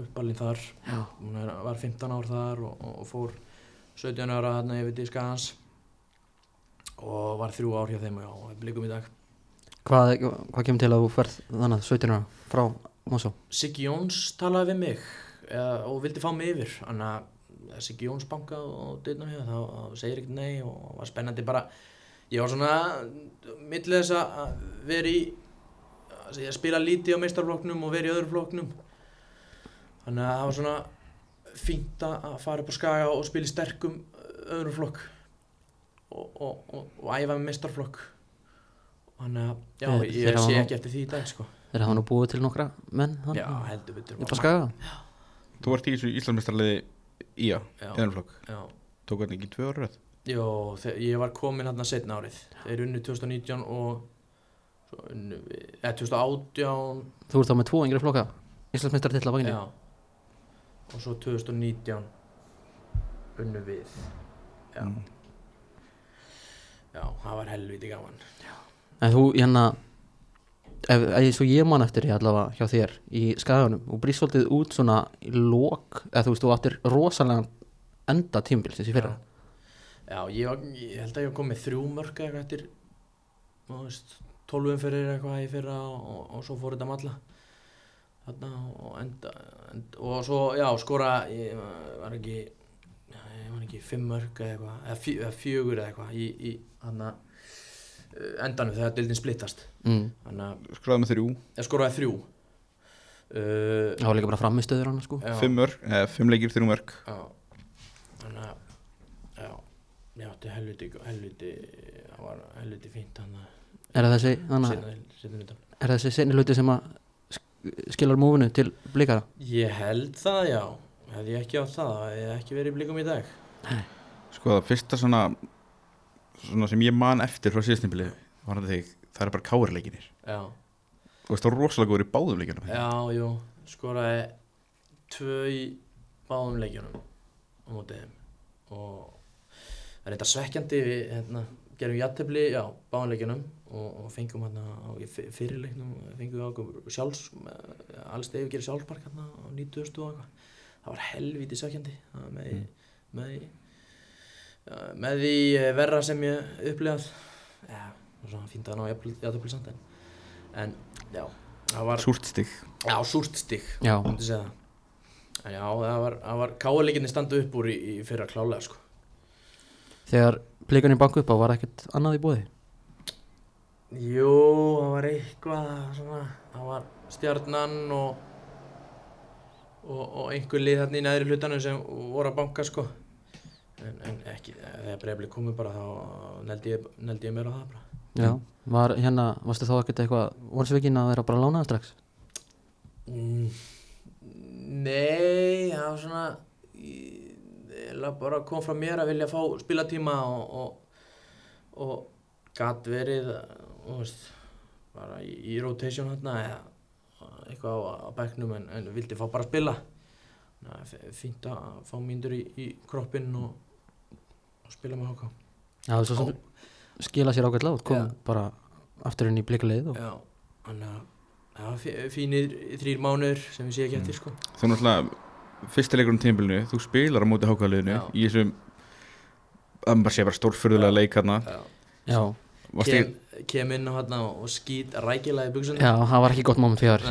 S3: uppalinn þar.
S1: Já,
S3: hún er, var 15 ár þar og, og, fór 17 ára þarna yfir til Skagans. Og var þrjú ár hjá þeim og já, blikum í dag.
S1: Hvað, hvað kemur til að þú ferð þannig 17 ára frá Mosó?
S3: Siggi Jóns talaði við mig eða, og vildi fá mig yfir. Siggi Jóns bankað og dyrna hér þá segir ekkert nei og var spennandi bara ég var svona millið þess að vera í að segja, spila lítið á meistarflokknum og vera í öðru flokknum. Þannig að það var svona fínt að fara upp á skaga og spila í sterkum öðrum flokk og, og, og, og æfa með meistarflokk þannig að já,
S1: Þeir-
S3: ég sé ekki eftir því í dag sko.
S1: Þeir hafa nú búið til nokkra menn
S3: já,
S1: þannig
S3: heldur betur
S1: Upp á skaga.
S2: Þú ert í ía,
S3: já,
S2: eðanflokk
S3: já.
S2: Tók þetta ekki tvö ára röð?
S3: Jó, ég var komin hérna setna árið. Þeir unnu 2019 og svo unnu eða 2018
S1: Þú ert þá með tvo yngri flokka Íslandsmeistar til að vaginni
S3: já, og svo 2019 unnu við. Já,
S2: Mm.
S3: já, það var helviti gaman.
S1: En þú, hérna ef, eins og ég man eftir ég allavega hjá þér í skaganum og brýst svolítið út svona í lok eða þú veist, þú áttir rosalega enda tímbil þessi fyrra.
S3: Já, ég, var, ég held að ég var komið þrjú mörg eða eitthvað eftir þú veist, 12 umferðir eitthvað í fyrra og, og svo fór þetta malla þarna og enda, enda og svo, já, skora ég var ekki já, ég var ekki fimm mörg eða eitthvað eða, fjö, eða fjögur eða eitthvað í, í hana, endanum þegar dildin splittast.
S1: Mm.
S2: skráði með þrjú,
S3: ég skoraði þrjú. Uh,
S1: Það var líka bara framistöður hann sko.
S3: Já,
S2: fimm mörg, eða fimm leikir, þrjú mörg
S3: já, þannig að já, ég átti helviti helviti, það var helviti fínt hann að
S1: Er það þessi, þannig,
S3: utan
S1: er það þessi senni hluti sem að sk- skilar múfinu til blikara?
S3: Ég held það, já. Hefði ég ekki átt það, hefði ég ekki verið í blikum í dag.
S2: sko það fyrsta svona svona sem ég man eftir frá síðastimbili var þetta þig, það er bara káarleikinir
S3: Já,
S2: og veist það var rosalega góður í báðum leikinum
S3: já, jú. Skoraði tvö í báðum leikjunum á mótið þeim. Og það er þetta svekkjandi, við hérna, gerum jættefli, já, báðum leikjunum og, og fengum hérna á fyrirleiknum, fengum við okkur sjálfs, ja, alls þegar við gerum sjálfspark hérna á 90 og eitthvað. Það var helviti svekkjandi, með, mm. með Já, með því eh, verra sem ég upplifað. Já, það var svona fínt að ná jafnvel samt en, en já, það var
S2: súrt stig.
S3: Já, súrt stig,
S1: Já,
S3: myndi segja það. En já, það var, var káleikinni standa upp úr í, í fyrra klálega sko
S1: þegar blikarnir banku upp á var ekkert annað í bóði
S3: jú, það var eitthvað svona, það var stjarnan og og, og einhver lið þarna í neðri hlutanum sem voru að banka sko. En, en ekki, þegar breyfli komið bara þá neldi ég, neldi ég mér á það bara.
S1: Já, var hérna, varstu þá ekkert eitthvað vorsvikinn að vera bara lánaða strax?
S3: Mm, Nei, það var svona ég bara kom frá mér að vilja fá spilatíma og, og, og gat verið og veist, bara í, í rotation hérna eða eitthvað á, á bekknum en, en vildi fá bara að spila að er fínt að fá mínur í, í kroppinn og, og spila með háká
S1: Já, svo sem skila sér ágætlega út, kom
S3: Já.
S1: bara aftur inn í blikalið og
S3: Já, þannig að það var fí- fínir þrýr mánuður sem við sé ekki eftir sko.
S2: Þú náttúrulega fyrsta leikur um tímbilinu, þú spilar á móti hákaliðinu
S3: Já.
S2: í þessum það bara sé bara stórfurðulega leik hérna
S3: Já.
S1: Já,
S3: kem, kem inn á hérna og skýt rækilega í buksunum
S1: já, það var ekki gott moment fyrir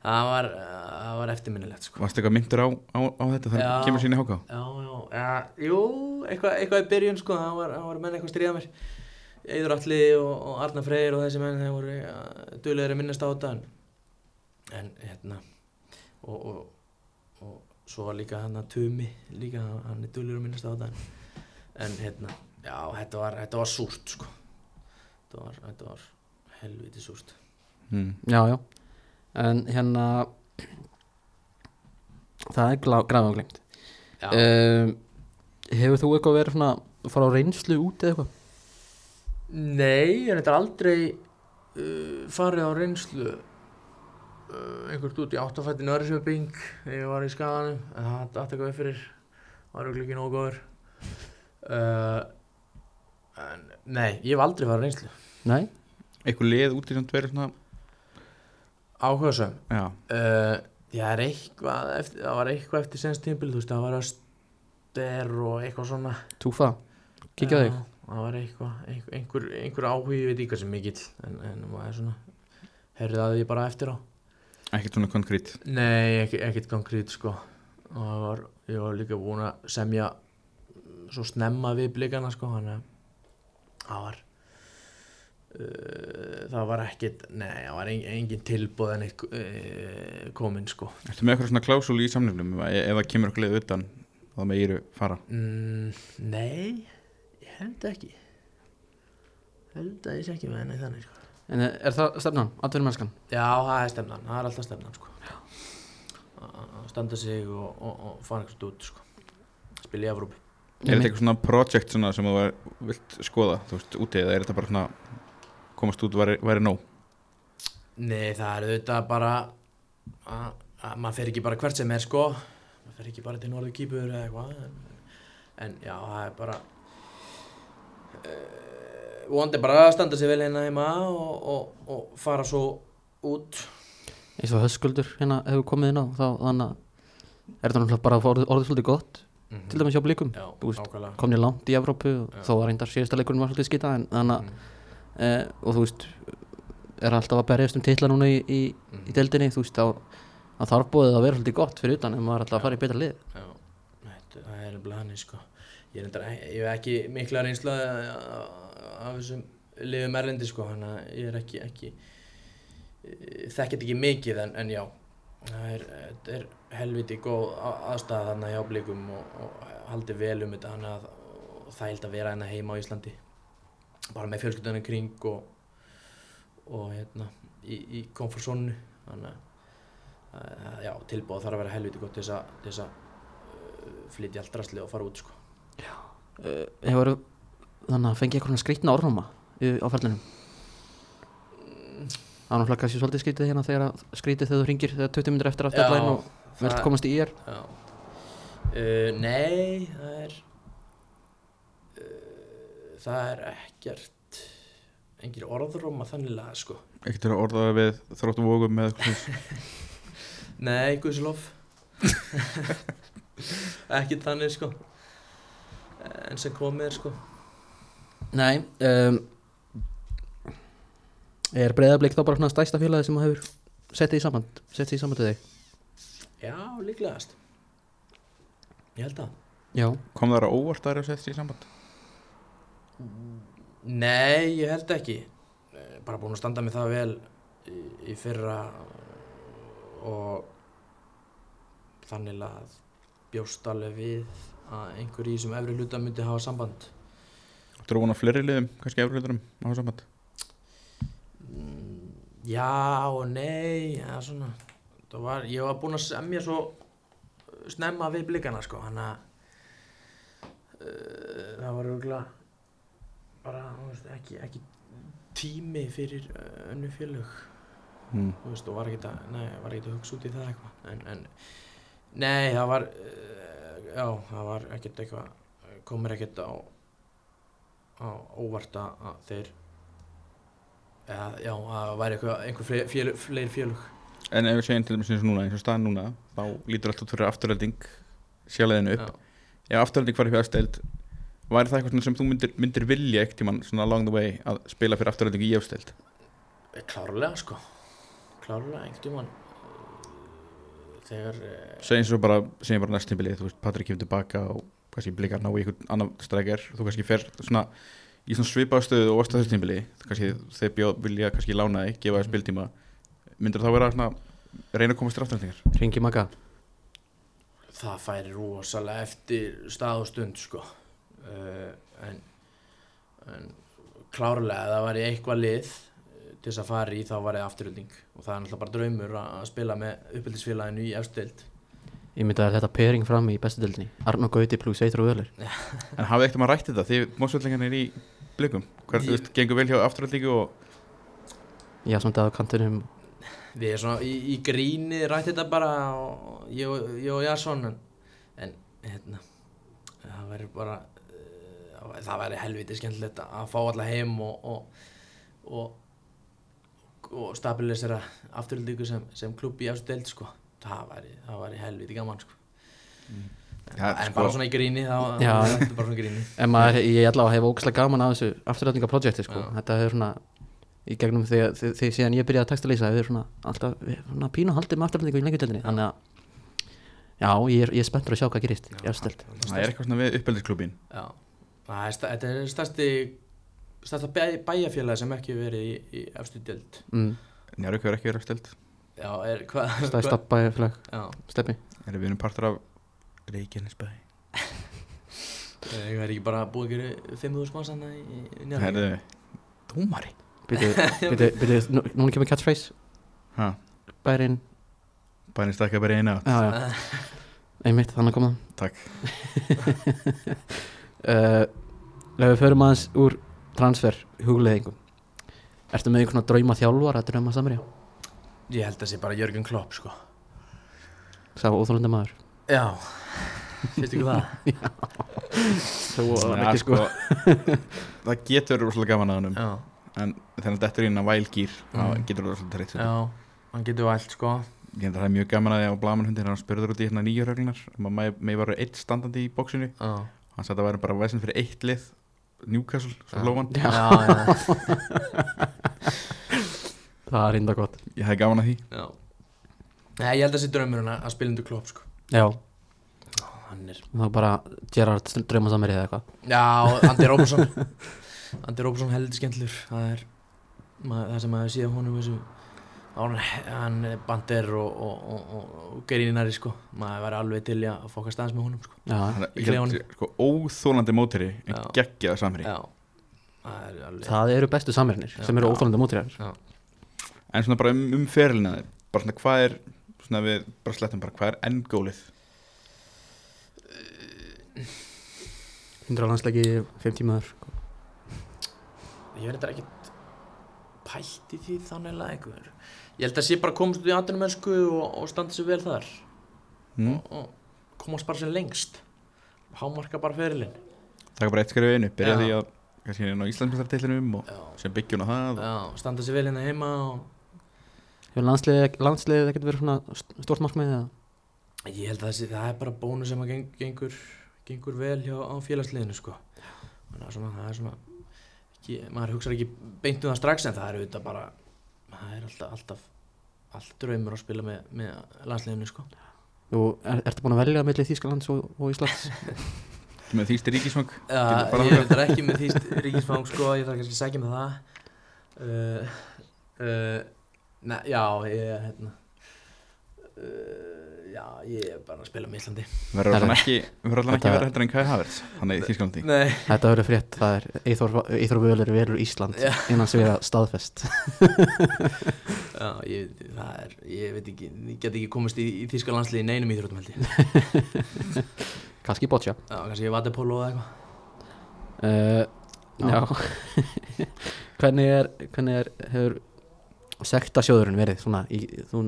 S3: það var, það var eftirminnilegt sko.
S2: Varstu eitthvað myndur á, á, á þetta þannig
S3: Já.
S2: kemur sín í háká?
S3: Já, já, ja, jú, eitthvað, eitthvað í byrjun sko, það var, var menn eitthvað stríða mér. Eidur Alli og, og Arnar Freyr og þessi menn þeir voru ja, duðlegir að minnast á þetta en, en hérna. Og, og, og svo var líka hann að Tumi líka, hann er duðlegur að minnast á þetta en, en hérna, já, þetta var, þetta var súrt sko. Þetta var, þetta var helviti súrt.
S2: Mm.
S1: Já, já, en hérna það er gráðum glemt um, Hefur þú eitthvað verið svona fara á reynslu út eða eitthvað?
S3: Nei, ég reyndar aldrei uh, farið á reynslu einhvert út í áttafætti Nörðsjöping þegar ég var í skaganum en það datt eitthvað upp fyrir var auðvitað ekki nógu góður uh, en nei, ég hef aldrei farið á reynslu
S1: Nei?
S2: eitthvað lið út í samt verið svona
S3: áhugasöm
S2: já,
S3: uh, ég er eitthvað eftir, það var eitthvað eftir senst tímbil þú veist, það var öster og eitthvað svona
S1: Túfa? Kíkja á þig?
S3: Já, það var eitthvað, einhver, einhver, áhugi, ég veit ekki hvað sem mikill en, en maður er svona herrið að því bara eftir á
S2: ekkert svona konkrét?
S3: Nei, ekki, ekkert konkrét sko. Og það var, ég var líka búin að semja svo snemma við blikana sko þannig að það var uh, það var ekkert nei, það var engin, engin tilbúð en eitt uh, komin sko.
S2: Ertu með eitthvað svona klásúli í samningum ef, það kemur eitthvað lið utan þá megiru fara.
S3: Mm, Nei, ég held ekki. Held að ég sé ekki með henni þannig sko
S1: En er það stefnan, atvinnum mennskan?
S3: Já, það er stefnan, það er alltaf stefnan sko. að standa sig og, og, og fara eitthvað út sko. spila í Evrópu
S2: Er þetta eitthvað svona project svona sem þú vilt skoða, þú veist, úti eða er þetta bara svona komast út væri, væri nóg?
S3: Nei, það er auðvitað bara að, að maður fer ekki bara hvert sem er sko maður fer ekki bara til norðu kýpur eða eitthvað en, en já, það er bara uh, vonandi bara að standa sig vel hérna heima og, og, og fara svo út
S1: eins og höskuldur hérna hefur komið inn á þá þannig að er þetta náttúrulega bara orðið, orðið svolítið gott til dæmis hjá veist,
S3: nákvæmlega
S1: komnir langt í Evrópu og þó var reyndar síðasta leikurinn var svolítið skita en þannig að
S3: Mm.
S1: uh, og þú veist er alltaf að berjast um titla núna í, í,
S3: Mhm.
S1: í deildinni þú veist að þarf búið að vera svolítið gott fyrir utan ef maður er alltaf að fara í betra lið
S3: Já, þetta, það er alveg hann sko. Reyndar, ég hef ekki mikla reynslu af þessum liðum erlendi sko, þannig að ég er ekki, ekki þekkit ekki mikið en, en já það er, er helviti góð aðstæða þarna hjá blikum og, og haldi vel um þetta þannig að það held að vera hérna heima á Íslandi bara með fjölskyldunum kring og, og hérna í, í komfortzónu þannig að já, tilbúð þarf að vera helviti gott til þess að, uh, flytja allt drastlið og fara út sko.
S1: Uh, hefur þannig að fengi eitthvað skrýtna orðnáma á ferlinum það er náttúrulega kannski svolítið skrítið hérna þegar að skrítið þegar þú ringir þegar 20 minnir eftir að deadline og vilt komast í
S3: já. Uh, nei, það er uh, það er ekkert engir orðróma þannig sko.
S2: Ekkert er að orðaða við þróttu vógum með.
S3: Nei, guðslof Ekkert þannig sko En sem komið er sko.
S1: Nei um, er breyðablík þá bara svona stæsta félagi sem þú hefur settið í samband settið í samband við þig?
S3: Já, líklegast. Ég held að.
S1: Já.
S2: Kom það að óvart að það er að setja sér í samband?
S3: Nei, ég held ekki. Eh, Bara búin að standa mig það vel í, í fyrra og þannig að bjóst alveg við að einhver í þessum efri hluta myndi hafa samband.
S2: Þú eru vona fleiri liðum, kannski efri hluturum á samband
S3: Mm, Já og nei ja, var, ég var búinn að semja svo snemma við blikana sko hann að uh, það var örgulega bara veist, ekki, ekki tími fyrir uh, önnu félög.
S2: Mm.
S3: og var ekki að hugsa út í það eitthvað. En, en nei, það var uh, já, það var ekkert eitthvað komur ekkert á á óvart að þeir eða, já, að það væri eitthvað einhver fleiri fleiri félög.
S2: En ef við segjum til dæmis eins og núna, eins og staðan núna þá lítur allt út fyrir afturölding sjálfæðinu upp,
S3: já.
S2: ef afturölding var eitthvað aðstæld væri það eitthvað sem þú myndir, myndir vilja ekkert tímann svona along the way að spila fyrir afturölding í afstæld
S3: klárlega sko. Klárlega, tímann. þegar eh,
S2: segjum svo bara, segjum bara næst tímbilið þú veist, Patrik kemur tilbaka og kannski blikar ná í einhvern annan strækjar, þú kannski fer svona í svona svipaða stöðu og þessu tímbili kannski þeir bjóð, vilja kannski lána þig, gefa þér spiltíma. Myndir þá vera svona reyna að komast til afturöldingar
S1: ringi maga
S3: það færi rosalega eftir stað og stund sko. Uh, en, en klárlega það væri eitthvað lið. eh, til þess að fara í þá var það afturölding og það er náttúrulega bara draumur að spila með uppeldisfélaginu í efstild
S1: ég myndi að þetta pairing fram í bestu dildinni Arnó Gauti pluss Eitur og Völer
S2: en hafið ekkert maður rætt þetta, því mósvöldingarnir í blikum, þú
S3: Ég-
S2: gengur vel hjá afturöldingu og
S1: já samt að á kantinum
S3: við erum svona í, í gríni rætt þetta bara og ég, og- ég og Jarsson en, en hérna það væri bara uh, það væri helviti skemmtilegt að fá alla heim og og, og, og stabilisera afturöldingu sem, sem klubb í eftir deild sko. Það væri, það væri helviti gaman sko.
S2: Ja,
S3: en
S2: sko-
S3: bara svona í gríni þá
S1: Já.
S3: þá er bara svona í gríni.
S1: En maður, ég allavega hef ógæslega gaman af þessu afturrætningaprojekti sko.
S3: Já.
S1: þetta er svona í gegnum því að því, því síðan ég byrjaði að texta lýsa við erum svona alltaf við, svona pínu haldið með afturrætningu í lengjadöldinni þannig að já, ég er, ég er spenntur að sjá hvað gerist í afturrætt
S2: það er eitthvað svona við uppeldisklubin
S3: Já, það er, sta- þetta er stærsti stærsta bæ, bæjarfélag sem ekki verið í, í efstu deild.
S1: Mm,
S2: Njarvík hefur ekki verið afstæld
S3: Já, er hvað
S1: stæðst að bæjarfélag.
S3: Já,
S1: stefni
S2: erum við erum partur af Reykjanesbæ?
S3: Ég er ekki bara búið að gera 5.000 manns hann í, í Njarðvík?
S2: Herðu, dómari?
S1: Nú, núna kemur catchphrase.
S2: Ha,
S1: bærin,
S2: bærin stakka bara eina.
S1: Já, einmitt þannig kom það
S3: Eh,
S1: uh, ef við förum aðeins úr transfer hugleðingum ertu með einhvern drauma þjálfar að drauma samverja
S3: Ég held að það sé bara Jörgen Klopp sko.
S1: Sá óþólandi maður.
S3: Já, finnst ykkur það?
S1: Svo
S2: Já,
S1: ekki sko
S2: það getur verið rosalega gaman að hann
S3: Já,
S2: en þegar þetta er inn að vælgýr þá
S3: Mm.
S2: getur það rosalega treytt
S3: já, hann getur vælt sko.
S2: Ég held að það er mjög gaman að því á blamanhundi hann spurður út í hérna nýju reglunar um að mig var eitt standandi í bóksinu
S3: Já,
S2: hann sagði að það væri bara væsinn fyrir eitt lið Newcastle, svo
S3: Já.
S2: lóan
S1: Já.
S3: já, já,
S1: það er reynda gott
S2: Ég hefði gaman að því
S3: já. Nei, ég held að það sé draumurinn að að spila undir klopp sko.
S1: Já,
S3: Hann er
S1: það er bara Gerard draumasamir eða eitthvað
S3: Já, Andi Róbersson Andi Róbersson heldur skemmtlur það er það sem maður sé af honum þessu hann, hann bandir og, og, og, og, og gerinari sko. Maður væri alveg til að fokka staðins með honum sko.
S1: Já,
S2: er
S3: klefanum.
S2: sko, óþólandi móteri en geggjaða samherji.
S3: Já, það er alveg
S1: það eru bestu samirnir
S3: Já.
S1: sem eru óþólandi
S3: Já,
S2: En svona bara um, um ferilina þér bara svona hvað er svona við bara slettum bara hvað er endgólið?
S1: 100 landsleiki, 5 tímaður
S3: ég verði þetta ekkert pælt í því þannig að einhver ég held að sé bara komast út í atvinnumensku og, og standa sér vel þar
S2: mm.
S3: og, og komast bara sem lengst hámarka bara ferilinn
S2: Það er bara eitt skrifið einu byrja því að kannski inn á Íslandsmyndartillinum og sem byggjum á það og,
S3: já, standa sér vel hérna heima og
S1: Hefur landsliðið ekkert verið svona st- stórt markmið eða?
S3: Ég held að þessi, það er bara bónus sem að geng, gengur, gengur vel hjá á félagsliðinu sko. Þannig að svona, það er svona, ekki, maður hugsaður ekki beint um það strax en það er auðvitað bara, það er alltaf, alltaf, allt draumur að spila með, með landsliðinu sko.
S1: Þú er, ertu búin að velja millir Þýskalands og, og Íslands?
S2: með þýsti ríkisfang
S3: Já,
S2: Getur bara
S3: ég er ekki með þýst ríkisfang sko, ég þarf kannski að segja með það. Uh, uh, na, já, ég, hérna, uh, já, ég er bara að spila með Íslandi.
S2: verður allan ekki verður allan ekki verið heldur en Kai Havertz hann er í Þýskalandi
S3: Nei.
S1: Þetta verður frétt, það er Eithor Völer velur Ísland
S3: Já.
S1: innan að staðfest
S3: Já, ég, það er, ég veit ekki, ég get ekki komist í, í þýska landsliði í neinum íþróttum held ég.
S1: Kannski boccia
S3: Já, kannski ég vatapólu og eitthvað.
S1: uh, Já Hvernig er, hvernig er hefur sektasjóðurinn verið svona í, þú,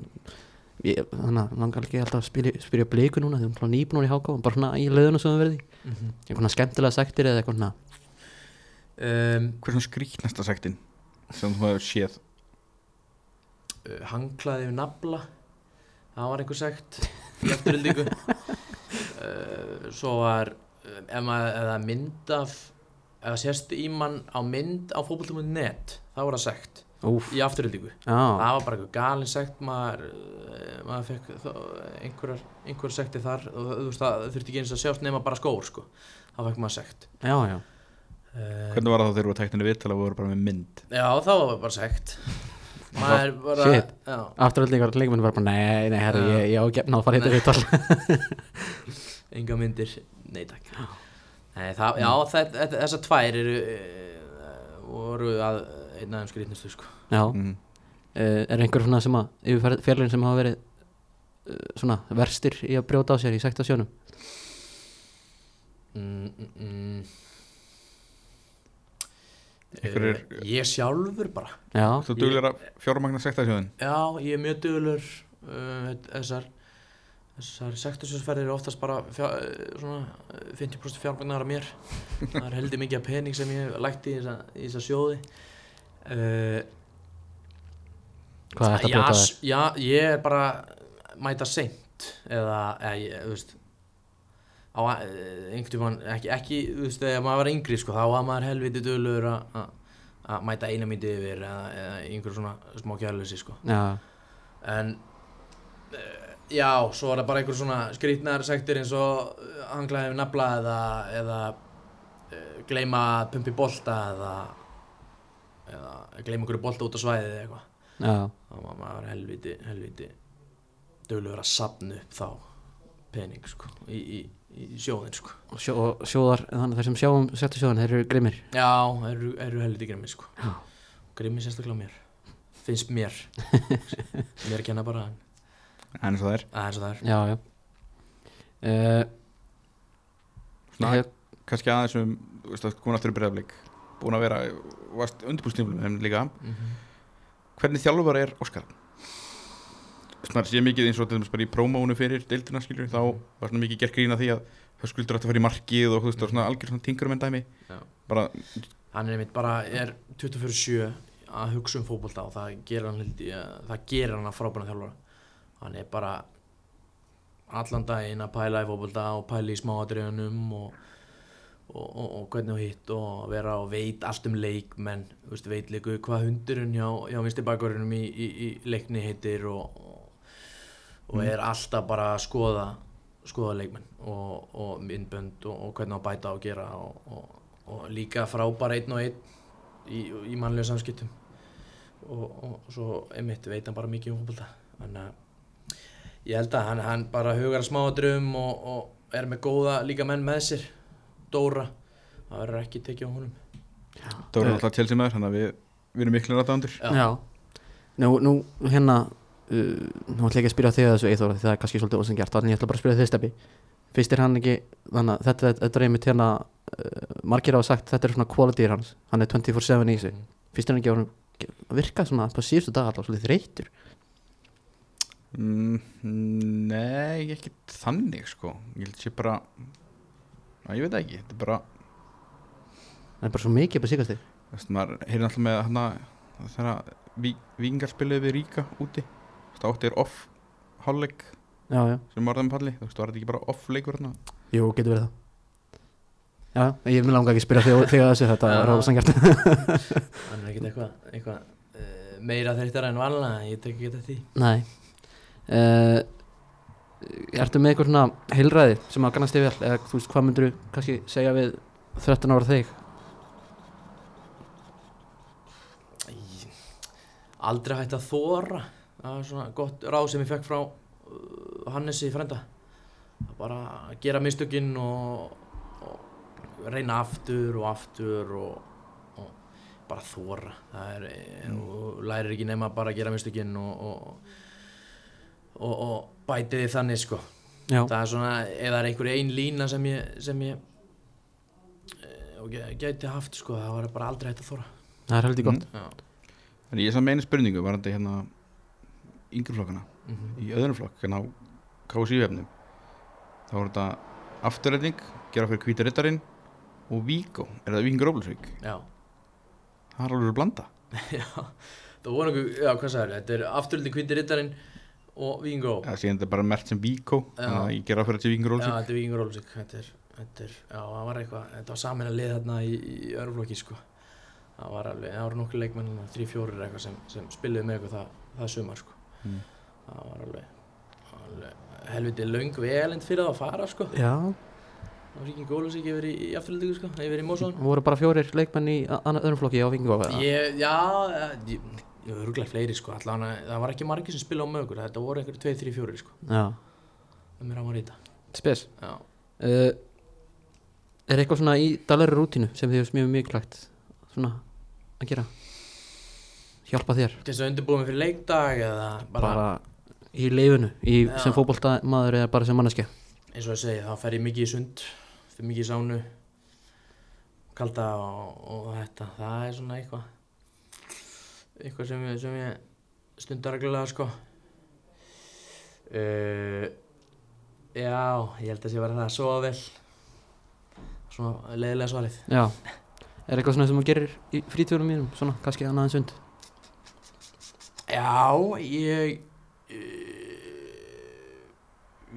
S1: ég, þannig að langar ekki alltaf að spyrja, spyrja bliku núna þegar hún er nýbúin í háká bara svona í löðuna sem það verið í.
S3: Mm -hmm.
S1: einhvern skemmtilega sektir eða eitthvað svona?
S3: Um,
S2: hvað er svona skrýtnasta sektin sem þú hefur séð?
S3: Uh, Hanglaði við nafla, það var einhver sekt í eftirhildingu. uh, svo var, uh, ef maður, eða mynd af, ef það sést í mann á mynd á fótboltum.net, það var það sekt
S1: Úf,
S3: í afturhildingu.
S1: já,
S3: það var bara eitthvað galin sekt maður, eh, maður fekk einhverjar, einhverjar sekti þar og það, þú veist, það þurfti ekki eins að sjást nema bara skór sko. þá fekk maður sekt
S1: já, já
S3: uh,
S2: hvernig var það þá þegar þú var tekninu viðtala og voru bara með mynd
S3: já þá var bara sekt maður bara
S1: Shit.
S3: já,
S1: Afturöldingar leikmenn var bara nei, nei, herri,
S3: Já.
S1: ég, ég á að gefna að fara hérna
S3: Nei.
S1: við
S3: enga myndir nei takk Nei, það, já það, þetta- þessar tvær eru uh, voru að einn aðeins skrýtnustu sko.
S1: Já,
S2: mm.
S1: uh, er einhver svona sem að yfir fjarlinn sem hafa verið uh, svona verstir í að brjóta á sér í sektasjónum
S3: mm, mm, mm.
S2: Einhverjir-
S3: Eh, ég sjálfur bara.
S1: Já,
S2: þú duglir að fjármagna sektasjóðin
S3: Já, ég er mjög dugulur uh, þessar þessar sektorsjóðsferðir eru oftast bara fjá, svona uh, 50% fjármagnar af mér. Það er heldur mikið af pening sem ég þessa, í þessa sjóði uh,
S1: hvað er þetta að brjóta þér?
S3: já, ég er bara mæta seint eða, eða þú veist á uh, einhvern tímann ekki, ekki, þú veist, þegar maður var yngri sko, þá var maður helviti dugulur að mæta eina myndi yfir eða, eða einhver svona smá kjærleysi sko
S1: Já,
S3: en uh, já, svo var það bara einhver svona skrýtnar sektir eins og hanglaði við nafla eða, eða gleyma pumpi bolta eða eða gleyma einhverju bolta út á svæðið eða eitthvað.
S1: Já,
S3: þá var maður helviti, helviti duglegur að safna upp þá pening sko í, í, í sjóðin sko.
S1: Og sjó, og sjóðar þannig að þeir sem sjáum sektasjóðan, þeir eru grimmir.
S3: Já, eru, eru helviti grimmi sko.
S1: Já.
S3: grimmi sérstaklega mér finnst mér. Mér að kenna bara en
S2: en eins og það er.
S3: Það er svo er.
S1: Já, já. Uh,
S2: Svona-
S1: hef,
S2: kannski aðeins um þú veist að koma aftur í breyðablik búin að vera varst undirbúrstíflum með þeim líka.
S3: Mm
S2: hvernig þjálfur er Óskar? Svona sé mikið eins og til dæmis bara í prómónu fyrir deildina skilur þá var svona mikið gert grína því að höskuldur átti að fara í markið og þú veist og svona algjör svona tingur um enn dæmi.
S3: Já.
S2: bara
S3: hann er einmitt bara er 24-7 að hugsa um fótbolta og það gerir hann held ég, það gerir hann að frábæna þjálfara. Hann er bara allan daginn að pæla í fótbolta og pæla í smáadriðunum og, og, og, og hvernig og hitt og vera og veit allt um leikmenn þú veist, veit líka hvað hundurinn hjá, hjá vinstri bakverðinum í, í, í leikni heitir og, og, og er alltaf bara að skoða skoða leikmenn og, og myndbönd og, hvernig á bæta á að gera og, og, og líka frábæra einn og einn í, í mannlega samskiptum. Og, og svo einmitt veit hann bara mikið um fólkvölda þannig að ég held að hann, hann bara hugar að smáadrum og, og er með góða líka menn með sér Dóra, það verður ekki tekið á honum.
S2: Það voru alltaf Chelsea maður, þannig að við, við erum miklu rættaðandur
S3: Já.
S1: Já, Nú, nú hérna uh, Nú ætla ég ekki að spyrja þig að þessu því það er kannski svolítið ósengjart Þannig ég ætla bara að spyrja þig steppi Fyrst er hann ekki, þannig að þetta, þetta er einmitt hérna uh, Margir hafa sagt þetta er svona quality hans. Hann er 24-7 í þessu
S3: Mm.
S1: Fyrst er hann ekki að að virka svona på síðustu dag alltaf svolítið þreytur
S2: mm, Nei, ekki þannig sko. Ég held sé bara Æ, ég veit ekki, þetta er bara
S1: Það er bara svo mikið på síkast þig
S2: þú veist, maður heyrði alltaf með hana þegar ví, vikingar spilaði við Ríka úti. Þú veist, átti er off hálfleik
S1: Já, já,
S2: sem var það með palli, þú veist, var þetta ekki bara off leikur hérna
S1: jú, getur verið það. Já, ég vil langa ekki að spyrja þig, að þessu Þetta er ósengjart
S3: hann er ekkert eitthvað eitthva, uh, meira þreytara en vanlega ég tek ekki þetta því.
S1: Nei. Uh, Ertu með eitthvað svona heilræði sem að kannast þig vel? Eða þú veist hvað myndur þú kannski segja við 13 ára þig?
S3: Aldrei hægt að þóra það var svona gott ráð sem ég fekk frá uh, Hannesi frænda. Að bara gera mistökin og, og reyna aftur og aftur og, og bara þóra það er, mm. og lærir ekki bara að gera mistökin og, og, og, og bæti því þannig sko.
S1: Já,
S3: það er svona, ef það er einhver ein lína sem ég, sem ég eh, og ge- gæti haft sko, það var bara aldrei hægt að þóra
S1: það er heldur gott.
S3: Já.
S2: en ég er samt með einu spurningu var þetta hérna yngri flokkana.
S3: Mm
S2: í öðrum flokk, hérna á KSI-vefnum þá voru þetta afturrætning, gera fyrir hvíti rittarinn og Víkó, er það Víkingur Óblusvík
S3: Já,
S2: það er alveg að blanda.
S3: Já, það voru einhver, já, hvað sagður, þetta er afturöldi kvindir rittarinn og Víkingur Ó.
S2: það sé þetta er bara mert sem Víkó ég gera fyrir þetta Víkingur
S3: Já,
S2: Óblusvík
S3: þetta er er, er, já, það var eitthvað, þetta var samin að lið þarna í, í örflokki, sko. Það var alveg, það voru nokkur leikmenn, þrý, fjórir eitthvað sem, sem spiluðu með eitthvað það, það sumar, sko.
S2: Mm.
S3: Það var alveg, alveg helviti löng velend fyrir það að fara, sko.
S1: Já,
S3: Það var Víkingur Ólfsvík yfir í, í afturöldi, sko, yfir í Mósón.
S1: voru bara fjórir leikmenn í öðrum flokki á Vingo
S3: Ég, já, eh, ég, var rúglega fleiri, sko, allavega, það var ekki margir sem spilaði á með okkur, þetta voru einhverju tveir, þrý, fjórir, sko.
S1: Já,
S3: Það mér á að rýta.
S1: spes.
S3: Já.
S1: uh, Er eitthvað svona í dalari rútínu sem þið hefur mjög mikilvægt svona að gera? Hjálpa þér?
S3: Til þess að undirbúa mig fyrir leikdag eða bara,
S1: bara, í leifinu í, sem fótbolta maður eða bara sem manneski
S3: eins og ég segi, þá fer ég mikið í sund fyrir mikið í sánu kalda og, og þetta. Það er svona eitthvað eitthvað sem ég, sem ég stundar reglulega sko. Uh, já, ég held að sé vera það að sofa vel. Svona leiðilega svarið.
S1: Já, er eitthvað svona sem þú gerir í frítíðunum mínum? Svona, kannski annað en sund?
S3: Já, ég uh,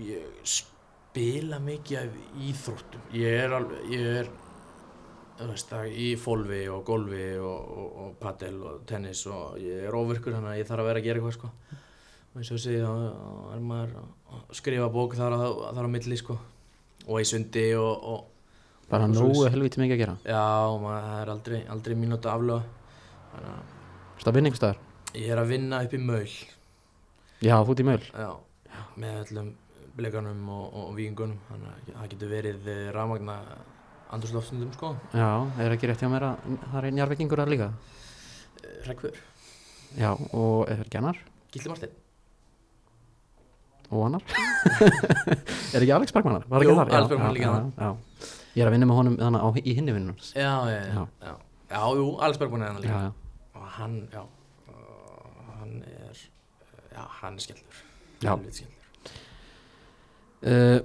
S3: ég spila mikið af íþróttum. Ég er alveg ég er veist, í fólfi og golfi og, og, og paddel og tennis og ég er ofirkur þannig að ég þarf að vera að gera eitthvað sko. og eins og sé þá er maður að skrifa bók þar á, þar á milli sko. og í sundi og, og
S1: bara
S3: Og
S1: nógu helviti mikið að gera.
S3: Já, maður, það er aldrei, aldrei mínúta aflöga þannig að
S1: Þetta vinn einhver staðar?
S3: Ég er að vinna upp í maul
S1: Já, fút í möl.
S3: Já, með öllum bleganum og, og vikingunum þannig að það getur verið eh, rafmagna andurslofstundum sko
S1: Já, er ekki rétt hjá mér að það er njarvikingur að líka
S3: Rekvör,
S1: Já, og er ekki annar
S3: Gilli Marteinn
S1: og annar Er ekki Alex Bergmannar? Var
S3: Jú,
S1: þar? Já,
S3: Alex Bergmann
S1: já,
S3: líka þar.
S1: já. Ég er að vinna með honum á, í hinni vinnunum
S3: Já, já, já, jú, Alex Bergmann er hann
S1: Já,
S3: líka og hann, já uh, hann er já, hann er skellur
S1: Já.
S3: Skellur.
S1: uh,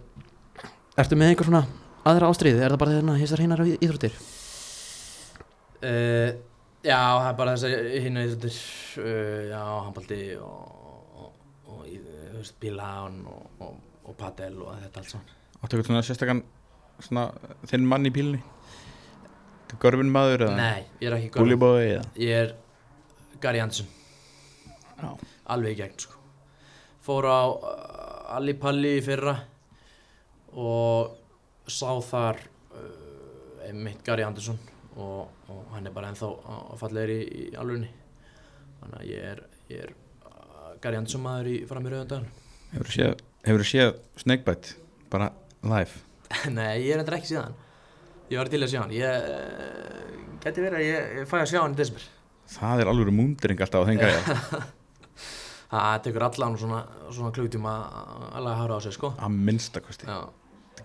S1: Ertu með einhver svona aðra ástriði? Er það bara þérna þessar hinnar íþróttir?
S3: uh, Já, það er bara þessar hinna íþróttir uh, já, handbalti og, og, og bílán og, og, og padel og þetta allt saman
S2: áttu eitthvað svona sérstakann svona þinn mann í pílunni Görfin maður eða
S3: Nei, ég er ekki
S2: eða
S3: Ég er Gary Anderson
S2: Já.
S3: Alveg í gegn sko Fór á uh, Alli Palli í fyrra Og sá þar uh, einmitt Gary Anderson og, og hann er bara ennþá að fallegir í, í alvegni Þannig að ég er, ég er uh, Gary Anderson maður í fram í rauðan dagan
S2: Hefur séð, hefur séð Snakebite bara live?
S3: Nei, ég er endur ekki síðan. Ég var til að sjá hann. Ég uh, geti verið að ég, ég fæ að sjá hann í desember.
S2: Það er alveg múndring alltaf á þeim gæja.
S3: Það tekur allan svona, svona klugtíma að laga hára á sig sko.
S2: Að minnstakosti
S3: Já,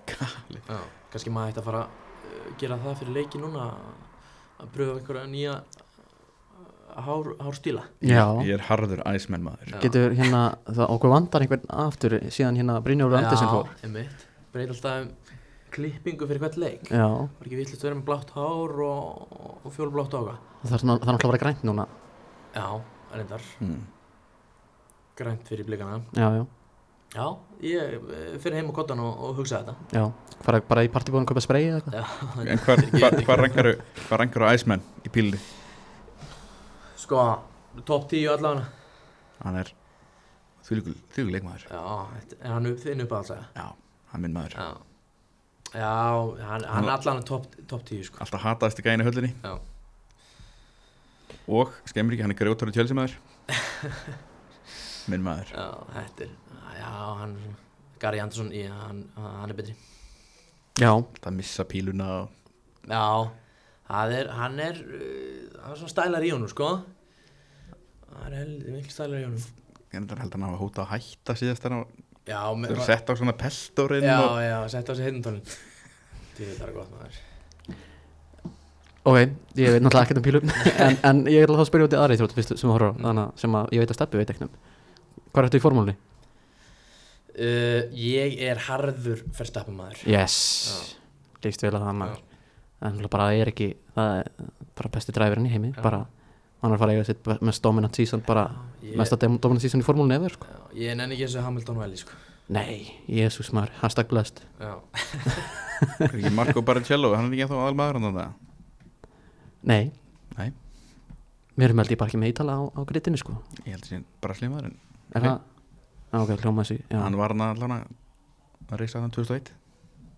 S2: Gali.
S3: já, kannski maður ætti að fara að gera það fyrir leiki núna að pröfa einhverja nýja uh, hár, hárstíla
S1: Já,
S2: Ég er harður æsmenn maður.
S3: Já.
S1: getur hérna, það, okkur vandar einhvern aftur síðan hérna Brynjólfur Andersen fór.
S3: Já, einmitt Breyt alltaf um klippingu fyrir hvert leik.
S1: Já,
S3: Var ekki villist að vera með blátt hár og, og fjólblátt ága
S1: það er það er náttúrulega bara grænt núna.
S3: Já, reyndar,
S2: mm.
S3: grænt fyrir blikana.
S1: Já, já,
S3: Já, ég eh, fyrir heim á kottan og, og hugsa þetta.
S1: Já Fara bara í partibóðin að kaupa sprey eða eitthvað?
S2: En hvað hva, hva Hvað rankaru æsmenn í pílunni?
S3: Sko, top 10 allavega.
S2: Hann er þvílíkur leikmaður.
S3: Já, er hann upp, þinn upp alltaf
S2: Já, hann minn maður.
S3: Já, já hann, hann allan top, top 10 sko.
S2: Alltaf hataðist í gæinu höllinni.
S3: Já.
S2: Og skemmir ekki, hann er grjótari tjölsimaður Minn maður.
S3: Já, þetta er Já, hann Gary Anderson, já, hann, hann er betri.
S1: Já,
S2: Það missa píluna
S3: Já, það er, hann er uh, hann er svona stælar í honum, sko. Það er heldur mikil stælar í honum.
S2: Ég held að hann hafa hóta að hætta síðast þannig
S3: Já,
S2: að
S3: með,
S2: þeir sett á svona peltorinn
S3: já,
S2: og
S3: já, sett á sig heitintólin Því þetta er gott maður.
S1: Ok, ég veit náttúrulega ekkert um pílum en, en ég er alveg að spyrja út í aðri þrótt sem þú horfður á, þannig að sem að ég veit að steppi veit ekki um Hvað ertu í formúlunni?
S3: uh, Ég er harður fyrstapamaður
S1: Yes,
S3: Já.
S1: líst vel að það maður. En bara er ekki það er bara besti dræfurinn í heimi
S3: Já.
S1: bara, hann er að fara að eiga sitt mest dominant season bara,
S3: ég,
S1: mesta dem- dominant season í formúlunni efer sko.
S3: já, ég nenni ekki þessu Hamilton Valley, sko.
S1: Nei, jésús maður, hashtag blessed.
S3: Já,
S2: er ekki Marco Baricello, hann er ekki ennþá aðal maður hann það
S1: Nei.
S2: Nei.
S1: Erum held ég bara ekki með ítala á, á grittinu sko.
S2: Ég held að sé bara slímaður en
S1: Er það? Já, ok, hljóma þessi já.
S2: hann var hann allan að reysa þann 2001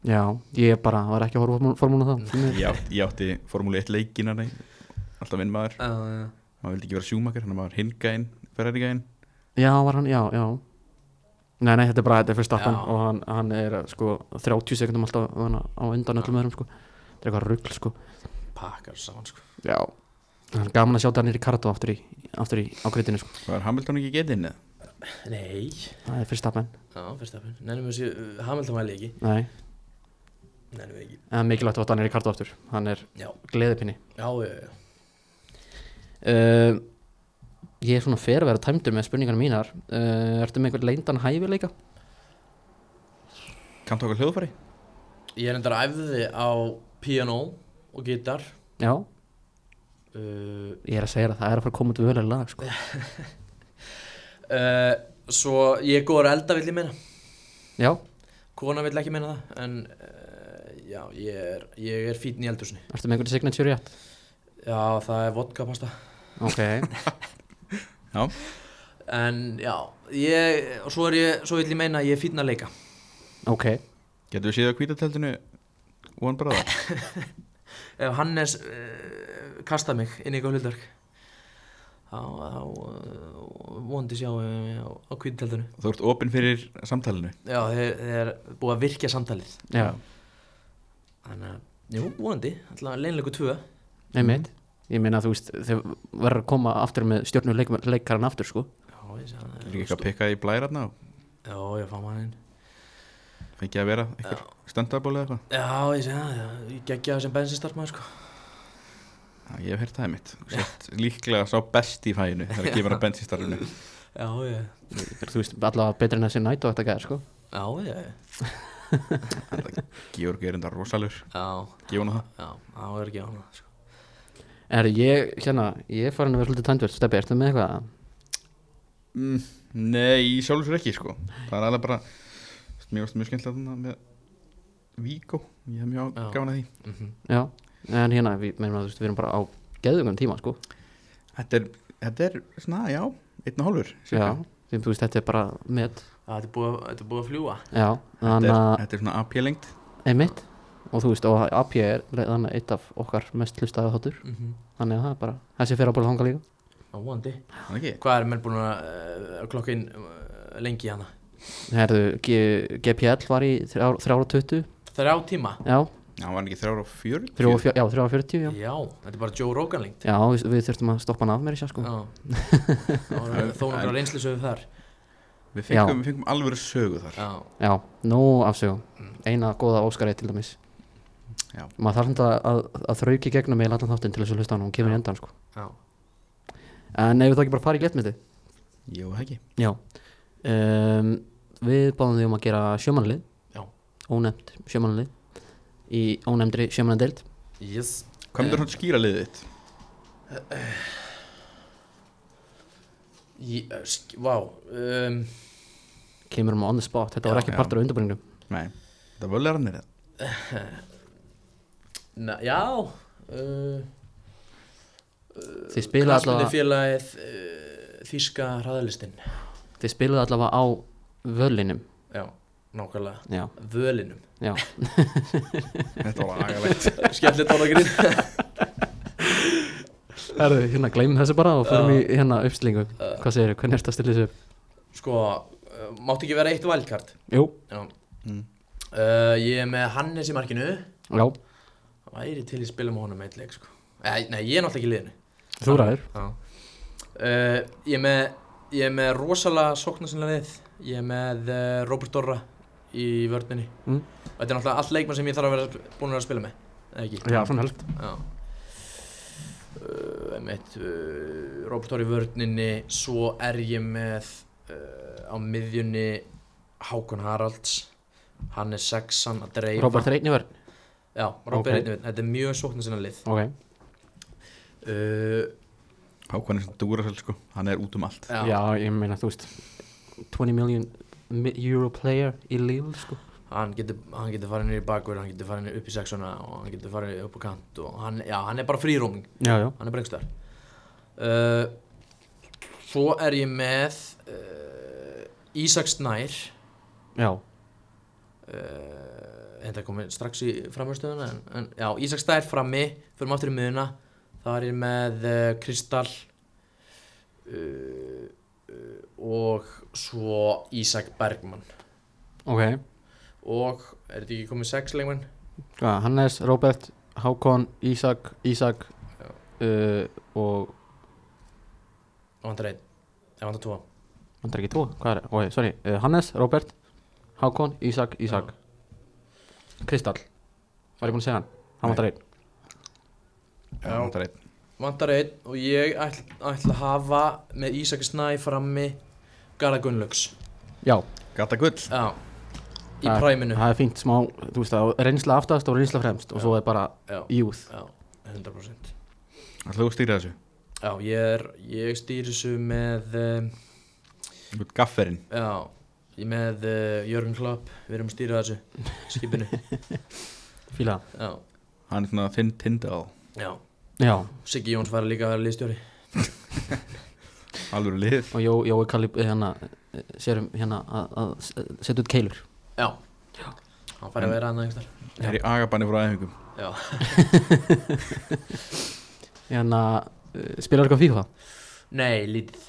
S1: já, ég bara var ekki að horfa á því miður.
S2: ég, átt, ég átti Formúli 1 leikin alltaf vinn maður,
S3: já, já.
S2: Hann vildi ekki vera sjúmakar hann var hingæinn, ferrarigæinn
S1: Já, var hann, já, já. Nei, nei, þetta er bara, þetta er fyrst aftan
S3: Já.
S1: og hann, hann er sko 30 sekundum alltaf hana, á undan öllum öðrum sko. Þetta er eitthvað rugl sko.
S3: Pakkar saman, sko.
S1: Já. Það er gaman að sjá Danir Ricardo aftur í, aftur í á grittinu sko.
S2: Var Hamilton ekki getinn eða?
S3: Nei.
S1: Það er fyrst aftan
S3: Já, fyrstapin Nennum við þessu uh, Hamilton Valley ekki
S1: Nei,
S3: Nennum við ekki.
S1: En mikilvægt að Danir Ricardo aftur. Hann er
S3: Já,
S1: gleðipinni.
S3: Já, já, já.
S1: Uh, Ég er svona fer að vera tæmdur með spurningarna mínar. Uh, Ertu með einhvern leindan hæfileika?
S2: kanntu okkar hljóðfæri?
S3: Ég er endar að æfði á piano og gítar.
S1: Já,
S3: uh,
S1: ég er að segja að það er að fara að koma út völulega lag sko
S3: uh, Svo ég er góður að elda vill ég meina.
S1: Já,
S3: Kona vill ekki meina það En uh, já, ég er, ég er fítn í eldursinni
S1: ertu með einhvern signature rétt?
S3: Já, það er vodka pasta.
S1: Ok,
S2: já,
S3: En já, ég, og svo er ég, svo vill ég meina að ég er fítn að leika.
S1: Ok.
S2: Getur við séð á kvítateltinu One Brother
S3: Ef Hannes uh, kasta mig inn í hlutverk þá, þá uh, vondi sjá uh, á, á kvítteldinu
S2: þú ert opinn fyrir samtalinu.
S3: Já, þeir, þeir er búið að virkja samtalið.
S1: Já,
S3: Þannig að, jú, vonandi, alltaf leinleiku tvö.
S1: Einmitt. Ég meina þú veist, þau verður að koma aftur með stjórnu leik, leikarinn aftur sko.
S3: Já, ég sé
S2: er
S3: það
S2: ekki að pikka í blæratna og
S3: Já, ég fá maður inn.
S2: Fengi að vera eitthvað stöndabóli eða eitthvað?
S3: Já, ég sé það, já, ég geggja það sem bensinstarfmaður sko
S2: Já, ég hef heyrt það mitt Sett líklega sá best í fæinu þegar að gefa hann bensinstarfinu
S3: Já, ég,
S1: Þú veist, allavega betri en þessi nætt og þetta gæðir sko.
S3: Já, ég,
S2: Georg er enda rosalur
S3: já,
S2: hann það.
S3: Já, það er ekki á hana sko.
S1: Er ég, hérna, ég er farin að vera svolítið tændvöld Steppi, ertu með eitthvað?
S2: mm, Nei, sér ekki sko. Það er alveg bara Mér varst mjög skemmtilegt þarna með Víkó, ég hef mjög gafan að því.
S3: Mhm.
S1: Já, en hérna, við, meina, veist, við erum bara á geðugum tíma, sko.
S2: Þetta er, þetta er svona, já, einn og hálfur
S1: Já, því, þú veist, þetta er bara met.
S3: Það er búið, þetta er búið að fljúa
S1: Já,
S2: Þetta
S1: þannig
S2: er,
S1: að,
S2: þetta er svona AP-lengt
S1: einmitt. Og þú veist, og AP er þannig eitt af okkar mest hlustaði þáttur.
S3: Mm -hmm.
S1: þannig að það er bara, þessi fyrir að bóla þanga líka.
S3: Á vondi
S2: Þannig ekki?
S3: Hvað er menn búin að uh, klokka inn uh, lengi hana?
S1: Herðu, G, GPL var í 3.20
S3: Þrjá tíma?
S1: Já,
S2: Já, var hann ekki þrjára og fjör?
S1: 3.40 já, 3.40 já.
S3: Já, þetta er bara Joe Rogan lengt
S1: já, við, við þurftum að stoppa hann af mér í sér sko.
S3: Já. Þó nokkra reynslisöðu þar.
S2: Við fengum, við fengum alveg sögu þar.
S3: Já.
S1: Já, nú afsögum. Eina góða Óskarið til dæmis.
S2: Já.
S1: Maður þarf samt að, að, að þrauki gegnum með allan þáttinn til þess að hlusta hann og hún kemur í endan sko.
S3: Já.
S1: En ef við þá ekki bara fara í léttmyndi
S2: Jú, það ekki.
S1: Já. Um, Við báðum því um að gera sjömanlið
S3: Já.
S1: Ónefnt sjömanlið Í ónefndri sjömanadeild
S3: Yes.
S2: Hvað myndir hann skýra liðið þitt?
S3: Í, uh, sk- Vá um,
S1: Kemur um on the spot, þetta var
S3: Já,
S1: ekki
S2: já.
S1: partur af undirbúningnum.
S2: Nei, þetta völu er hann er
S3: na, Já uh,
S1: Þið spiluðu allavega
S3: félagið uh, Þíska hraðalistin
S1: Þið spiluðu allavega á völinum.
S3: Já, nákvæmlega.
S1: Já,
S3: Völinum.
S1: Já.
S2: Þetta var agalegt.
S3: Skemmtilegt ánagrín
S1: Herðu, hérna gleymum þessu bara og förum
S3: Já.
S1: í hérna uppslingu Hvað segir þið, hvernig ertu að stilla þessu upp?
S3: Sko, uh, mátti ekki vera eitt wildcard?
S1: Jú,
S3: Já.
S2: Mm.
S3: uh, Ég er með Hannes í markinu.
S1: Já,
S3: Það væri til í spila með honum eitt leik sko. Nei, nei, ég er náttúrulega ekki í liðinu.
S1: Þú ræður.
S3: Já. Uh, Ég er með Ég er með rosalega sóknarsinlega lið. Ég er með uh, Robert Dorra í vörninni.
S1: Mm.
S3: Þetta er náttúrulega allt leikmann sem ég þarf að vera búin að vera að spila með Eða ekki?
S1: Já, svona
S3: Já. Uh, einmitt, uh, Robert Dorra í vörninni Svo er ég með uh, á miðjunni Hákon Haralds. Hann er sexan að dreifa.
S1: Robert Reitni verð
S3: Já, Robert
S1: Ok.
S3: er einnig Þetta er mjög sóknarsinlega lið.
S1: Ok,
S3: uh,
S2: Hákvæðin sem Dúrasel sko, hann er út um allt.
S3: Já,
S1: já, ég meina, þú veist 20 million mi- euro player í Lille, sko.
S3: Hann getur, hann getur farið í bakverð, hann getur farið niður upp í sexuna og hann getur farið upp á kant og hann, já, hann er bara
S1: já,
S3: hann er bara einhver uh, Svo er ég með uh, Ísak Snær.
S1: Já,
S3: uh, Þetta komið strax í framhjörnstöðuna en, en já, Ísak Snær frammi, fyrir aftur í miðuna þá er ég með uh, Kristall uh, og svo Ísak Bergmann.
S1: Ok.
S3: Og er þetta ekki komið sex leikmenn?
S1: Hvað, Hannes, Robert, Hákon, Ísak, Ísak uh, og
S3: Það vantar einn, það vantar tvo.
S1: Vandar ekki tvo, hvað er, ok, sorry. Uh, Hannes, Robert, Hákon, Ísak, Ísak. Kristall. Var ég búinn að segja hann? Hann
S2: Nei.
S1: vandar einn.
S2: Já,
S3: Vantar einn. Og ég ætla, ætla að hafa með Ísak Snæ frammi Garða Gunnlaugs.
S1: Já,
S2: Gata gull.
S3: Já, í
S1: Það-
S3: præminu.
S1: það er fínt smá, þú veist það Reynsla aftast og reynsla fremst og
S3: Já.
S1: svo er bara
S3: Já,
S1: youth.
S3: Já, 100%
S2: Ætlaðu að stýra þessu?
S3: Já, ég er, ég stýri þessu með um,
S2: Þú Gafferinn.
S3: Já, ég með uh, Jörgen Klopp. Við erum að stýra þessu skipinu.
S1: Fíla.
S3: Já,
S2: Hann er svona þinn Tindal
S3: já.
S1: Já,
S3: Siggi Jóns fara líka að vera liðstjóri
S2: Alvöru lið.
S1: Og Jó, Jói Kalli hérna eh, sérum hérna að, að setja út keilur.
S3: Já, hann fara að vera hann einhvers þar
S2: Það er í agabanni frá æfingum.
S3: Já,
S1: hérna uh, spilar eitthvað FIFA?
S3: Nei, lítið.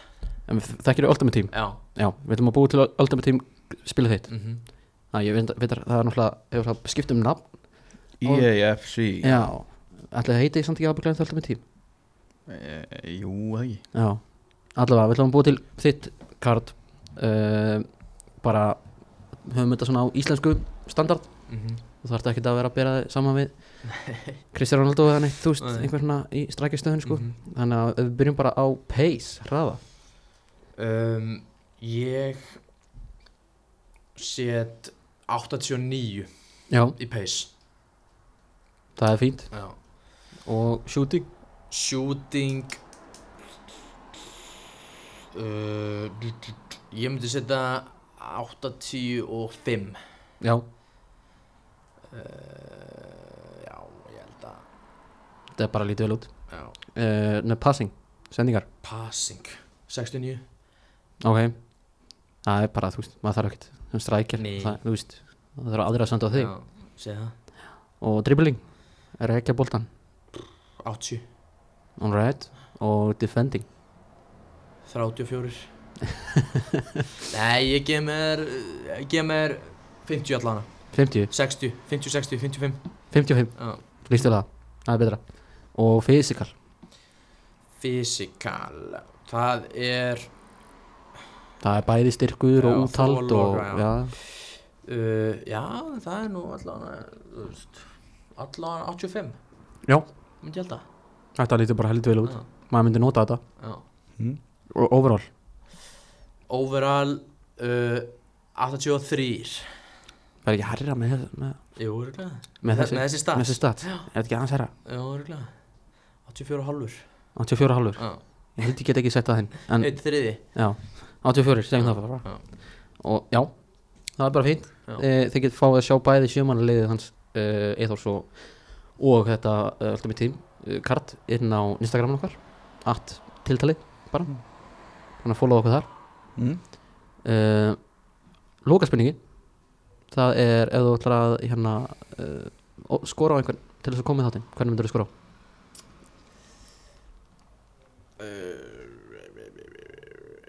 S1: En við þekkir Ultimate Team?
S3: Já,
S1: já, við ætlum að búa til Ultimate Team spila þitt.
S3: Mhm.
S1: Það, ég veit, veit að það er náttúrulega hefur það skipt um nafn?
S2: EAFC
S1: já, ætlaði að heiti samt ekki aðbygglega Ultimate Team?
S2: E, Jú, það ekki.
S1: Já, allavega, við ætlum að búa til þitt kart uh, bara höfum þetta svona á íslensku standard
S3: mhm
S1: þú þarf ekki að vera að bera þig saman við Kristján Ronaldo eða neitt, þú veist,
S3: Nei.
S1: einhver svona í strækjastöðun sko.
S3: Mhm.
S1: þannig að við byrjum bara á pace, hraða
S3: um, Ég set 89
S1: já,
S3: í pace
S1: það er fínt
S3: Já.
S1: og shooting
S3: Shooting uh, Ég myndi setja 85
S1: já,
S3: uh, Já, ég held að
S1: Þetta er bara lítið vel út. Uh, Nei, passing, sendingar.
S3: Passing. 69
S1: Ok. Það er bara, þú veist, maður þarf ekkert. Um strækir,
S3: Nei.
S1: það, þú veist það þarf aðra að senda á þig.
S3: Já, það.
S1: Og dribbling, er ekki að boltan
S3: 80
S1: alright, og defending
S3: 34 Nei, ég gef mér ég gef mér 50 allana
S1: 50,
S3: 60, 50, 60, 55
S1: 55
S3: Já.
S1: lístu það, það er betra. Og physical,
S3: Physical Það er
S1: það er bæði styrkur
S3: Já,
S1: og úthald
S3: og-
S1: og,
S3: já.
S1: já,
S3: uh, Já, það er nú allan allan 85
S1: Já.
S3: Myndi ég held að
S1: þetta lítur bara heldur vel út.
S3: Já.
S1: maður myndi nota þetta,
S3: Já.
S2: mm.
S1: Og overall?
S3: Overall uh, 83
S1: það er ekki herra með, með,
S3: Jú, örgulega
S1: með, þessi,
S3: með þessi stað.
S1: með þessi stat er þetta ekki aðeins herra,
S3: Jú, örgulega 84 halvur
S1: 84 halvur
S3: Já,
S1: ég held ég get ekki sett það hinn en,
S3: eitt þriði
S1: já, 84, segjum það bara.
S3: Já.
S1: og já, það er bara fínt.
S3: Já.
S1: e, þið getur fáið að sjá bæði sjömanaliðið hans e, Eithors og, og þetta e, alltaf mitt tím e, kart inn á Instagramin okkar at tiltalið bara þannig að follow okkur þar.
S2: Mm.
S1: e, loka spurningin það er ef þú ætlar að hérna ó- skora á einhvern til þess að koma í þáttinn hvernig myndur þú skora á?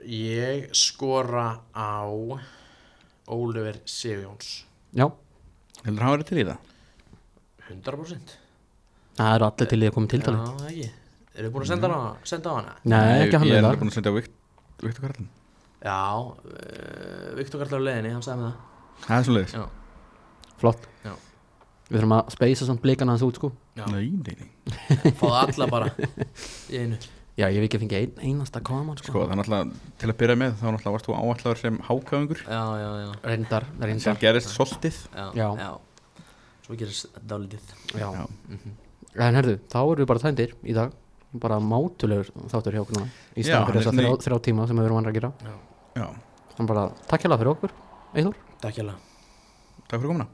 S3: Ég skora á Oliver Sigjóns
S1: já,
S2: Heldur hann verið til í það?
S3: 100%
S1: það eru allir til í að koma í tiltalið
S3: Já, ekki. Eru búin að senda, hana, senda á hana?
S1: nei, ekki hann
S2: Ég er alveg búin að senda á Vikt- Viktor Karlin
S3: Já, uh, Viktor Karlar á leiðinni, hann sagði með það.
S2: Það er svo leiðis
S3: Já,
S1: flott.
S3: Já.
S1: við þurfum að speysa samt blikana hans út sko.
S3: Já.
S2: Nei, nei, nei.
S3: Fáðu alla bara í einu.
S1: Já, ég hef ekki fengið ein, einasta koma sko.
S2: Sko, það er náttúrulega Til að byrja með Þá náttúrulega varst þú áallar sem hákaðungur
S3: Já, já, já,
S1: Reyndar,
S2: Sem
S1: reyndar
S2: gerist soltið.
S3: Já,
S1: Já.
S3: já. Svo gerist dálítið.
S1: Já.
S2: Já.
S1: En herðu, þá erum við bara tændir í dag Bara mátulegur þáttur hjá okkur núna. Í staðan fyrir
S2: er
S1: þess að þrjá, þrjá tíma sem við erum vanlega að gera
S2: Já.
S1: Þannig bara, takk hérlega fyrir okkur. Eithor
S3: Takk hjá
S2: Takk fyrir komuna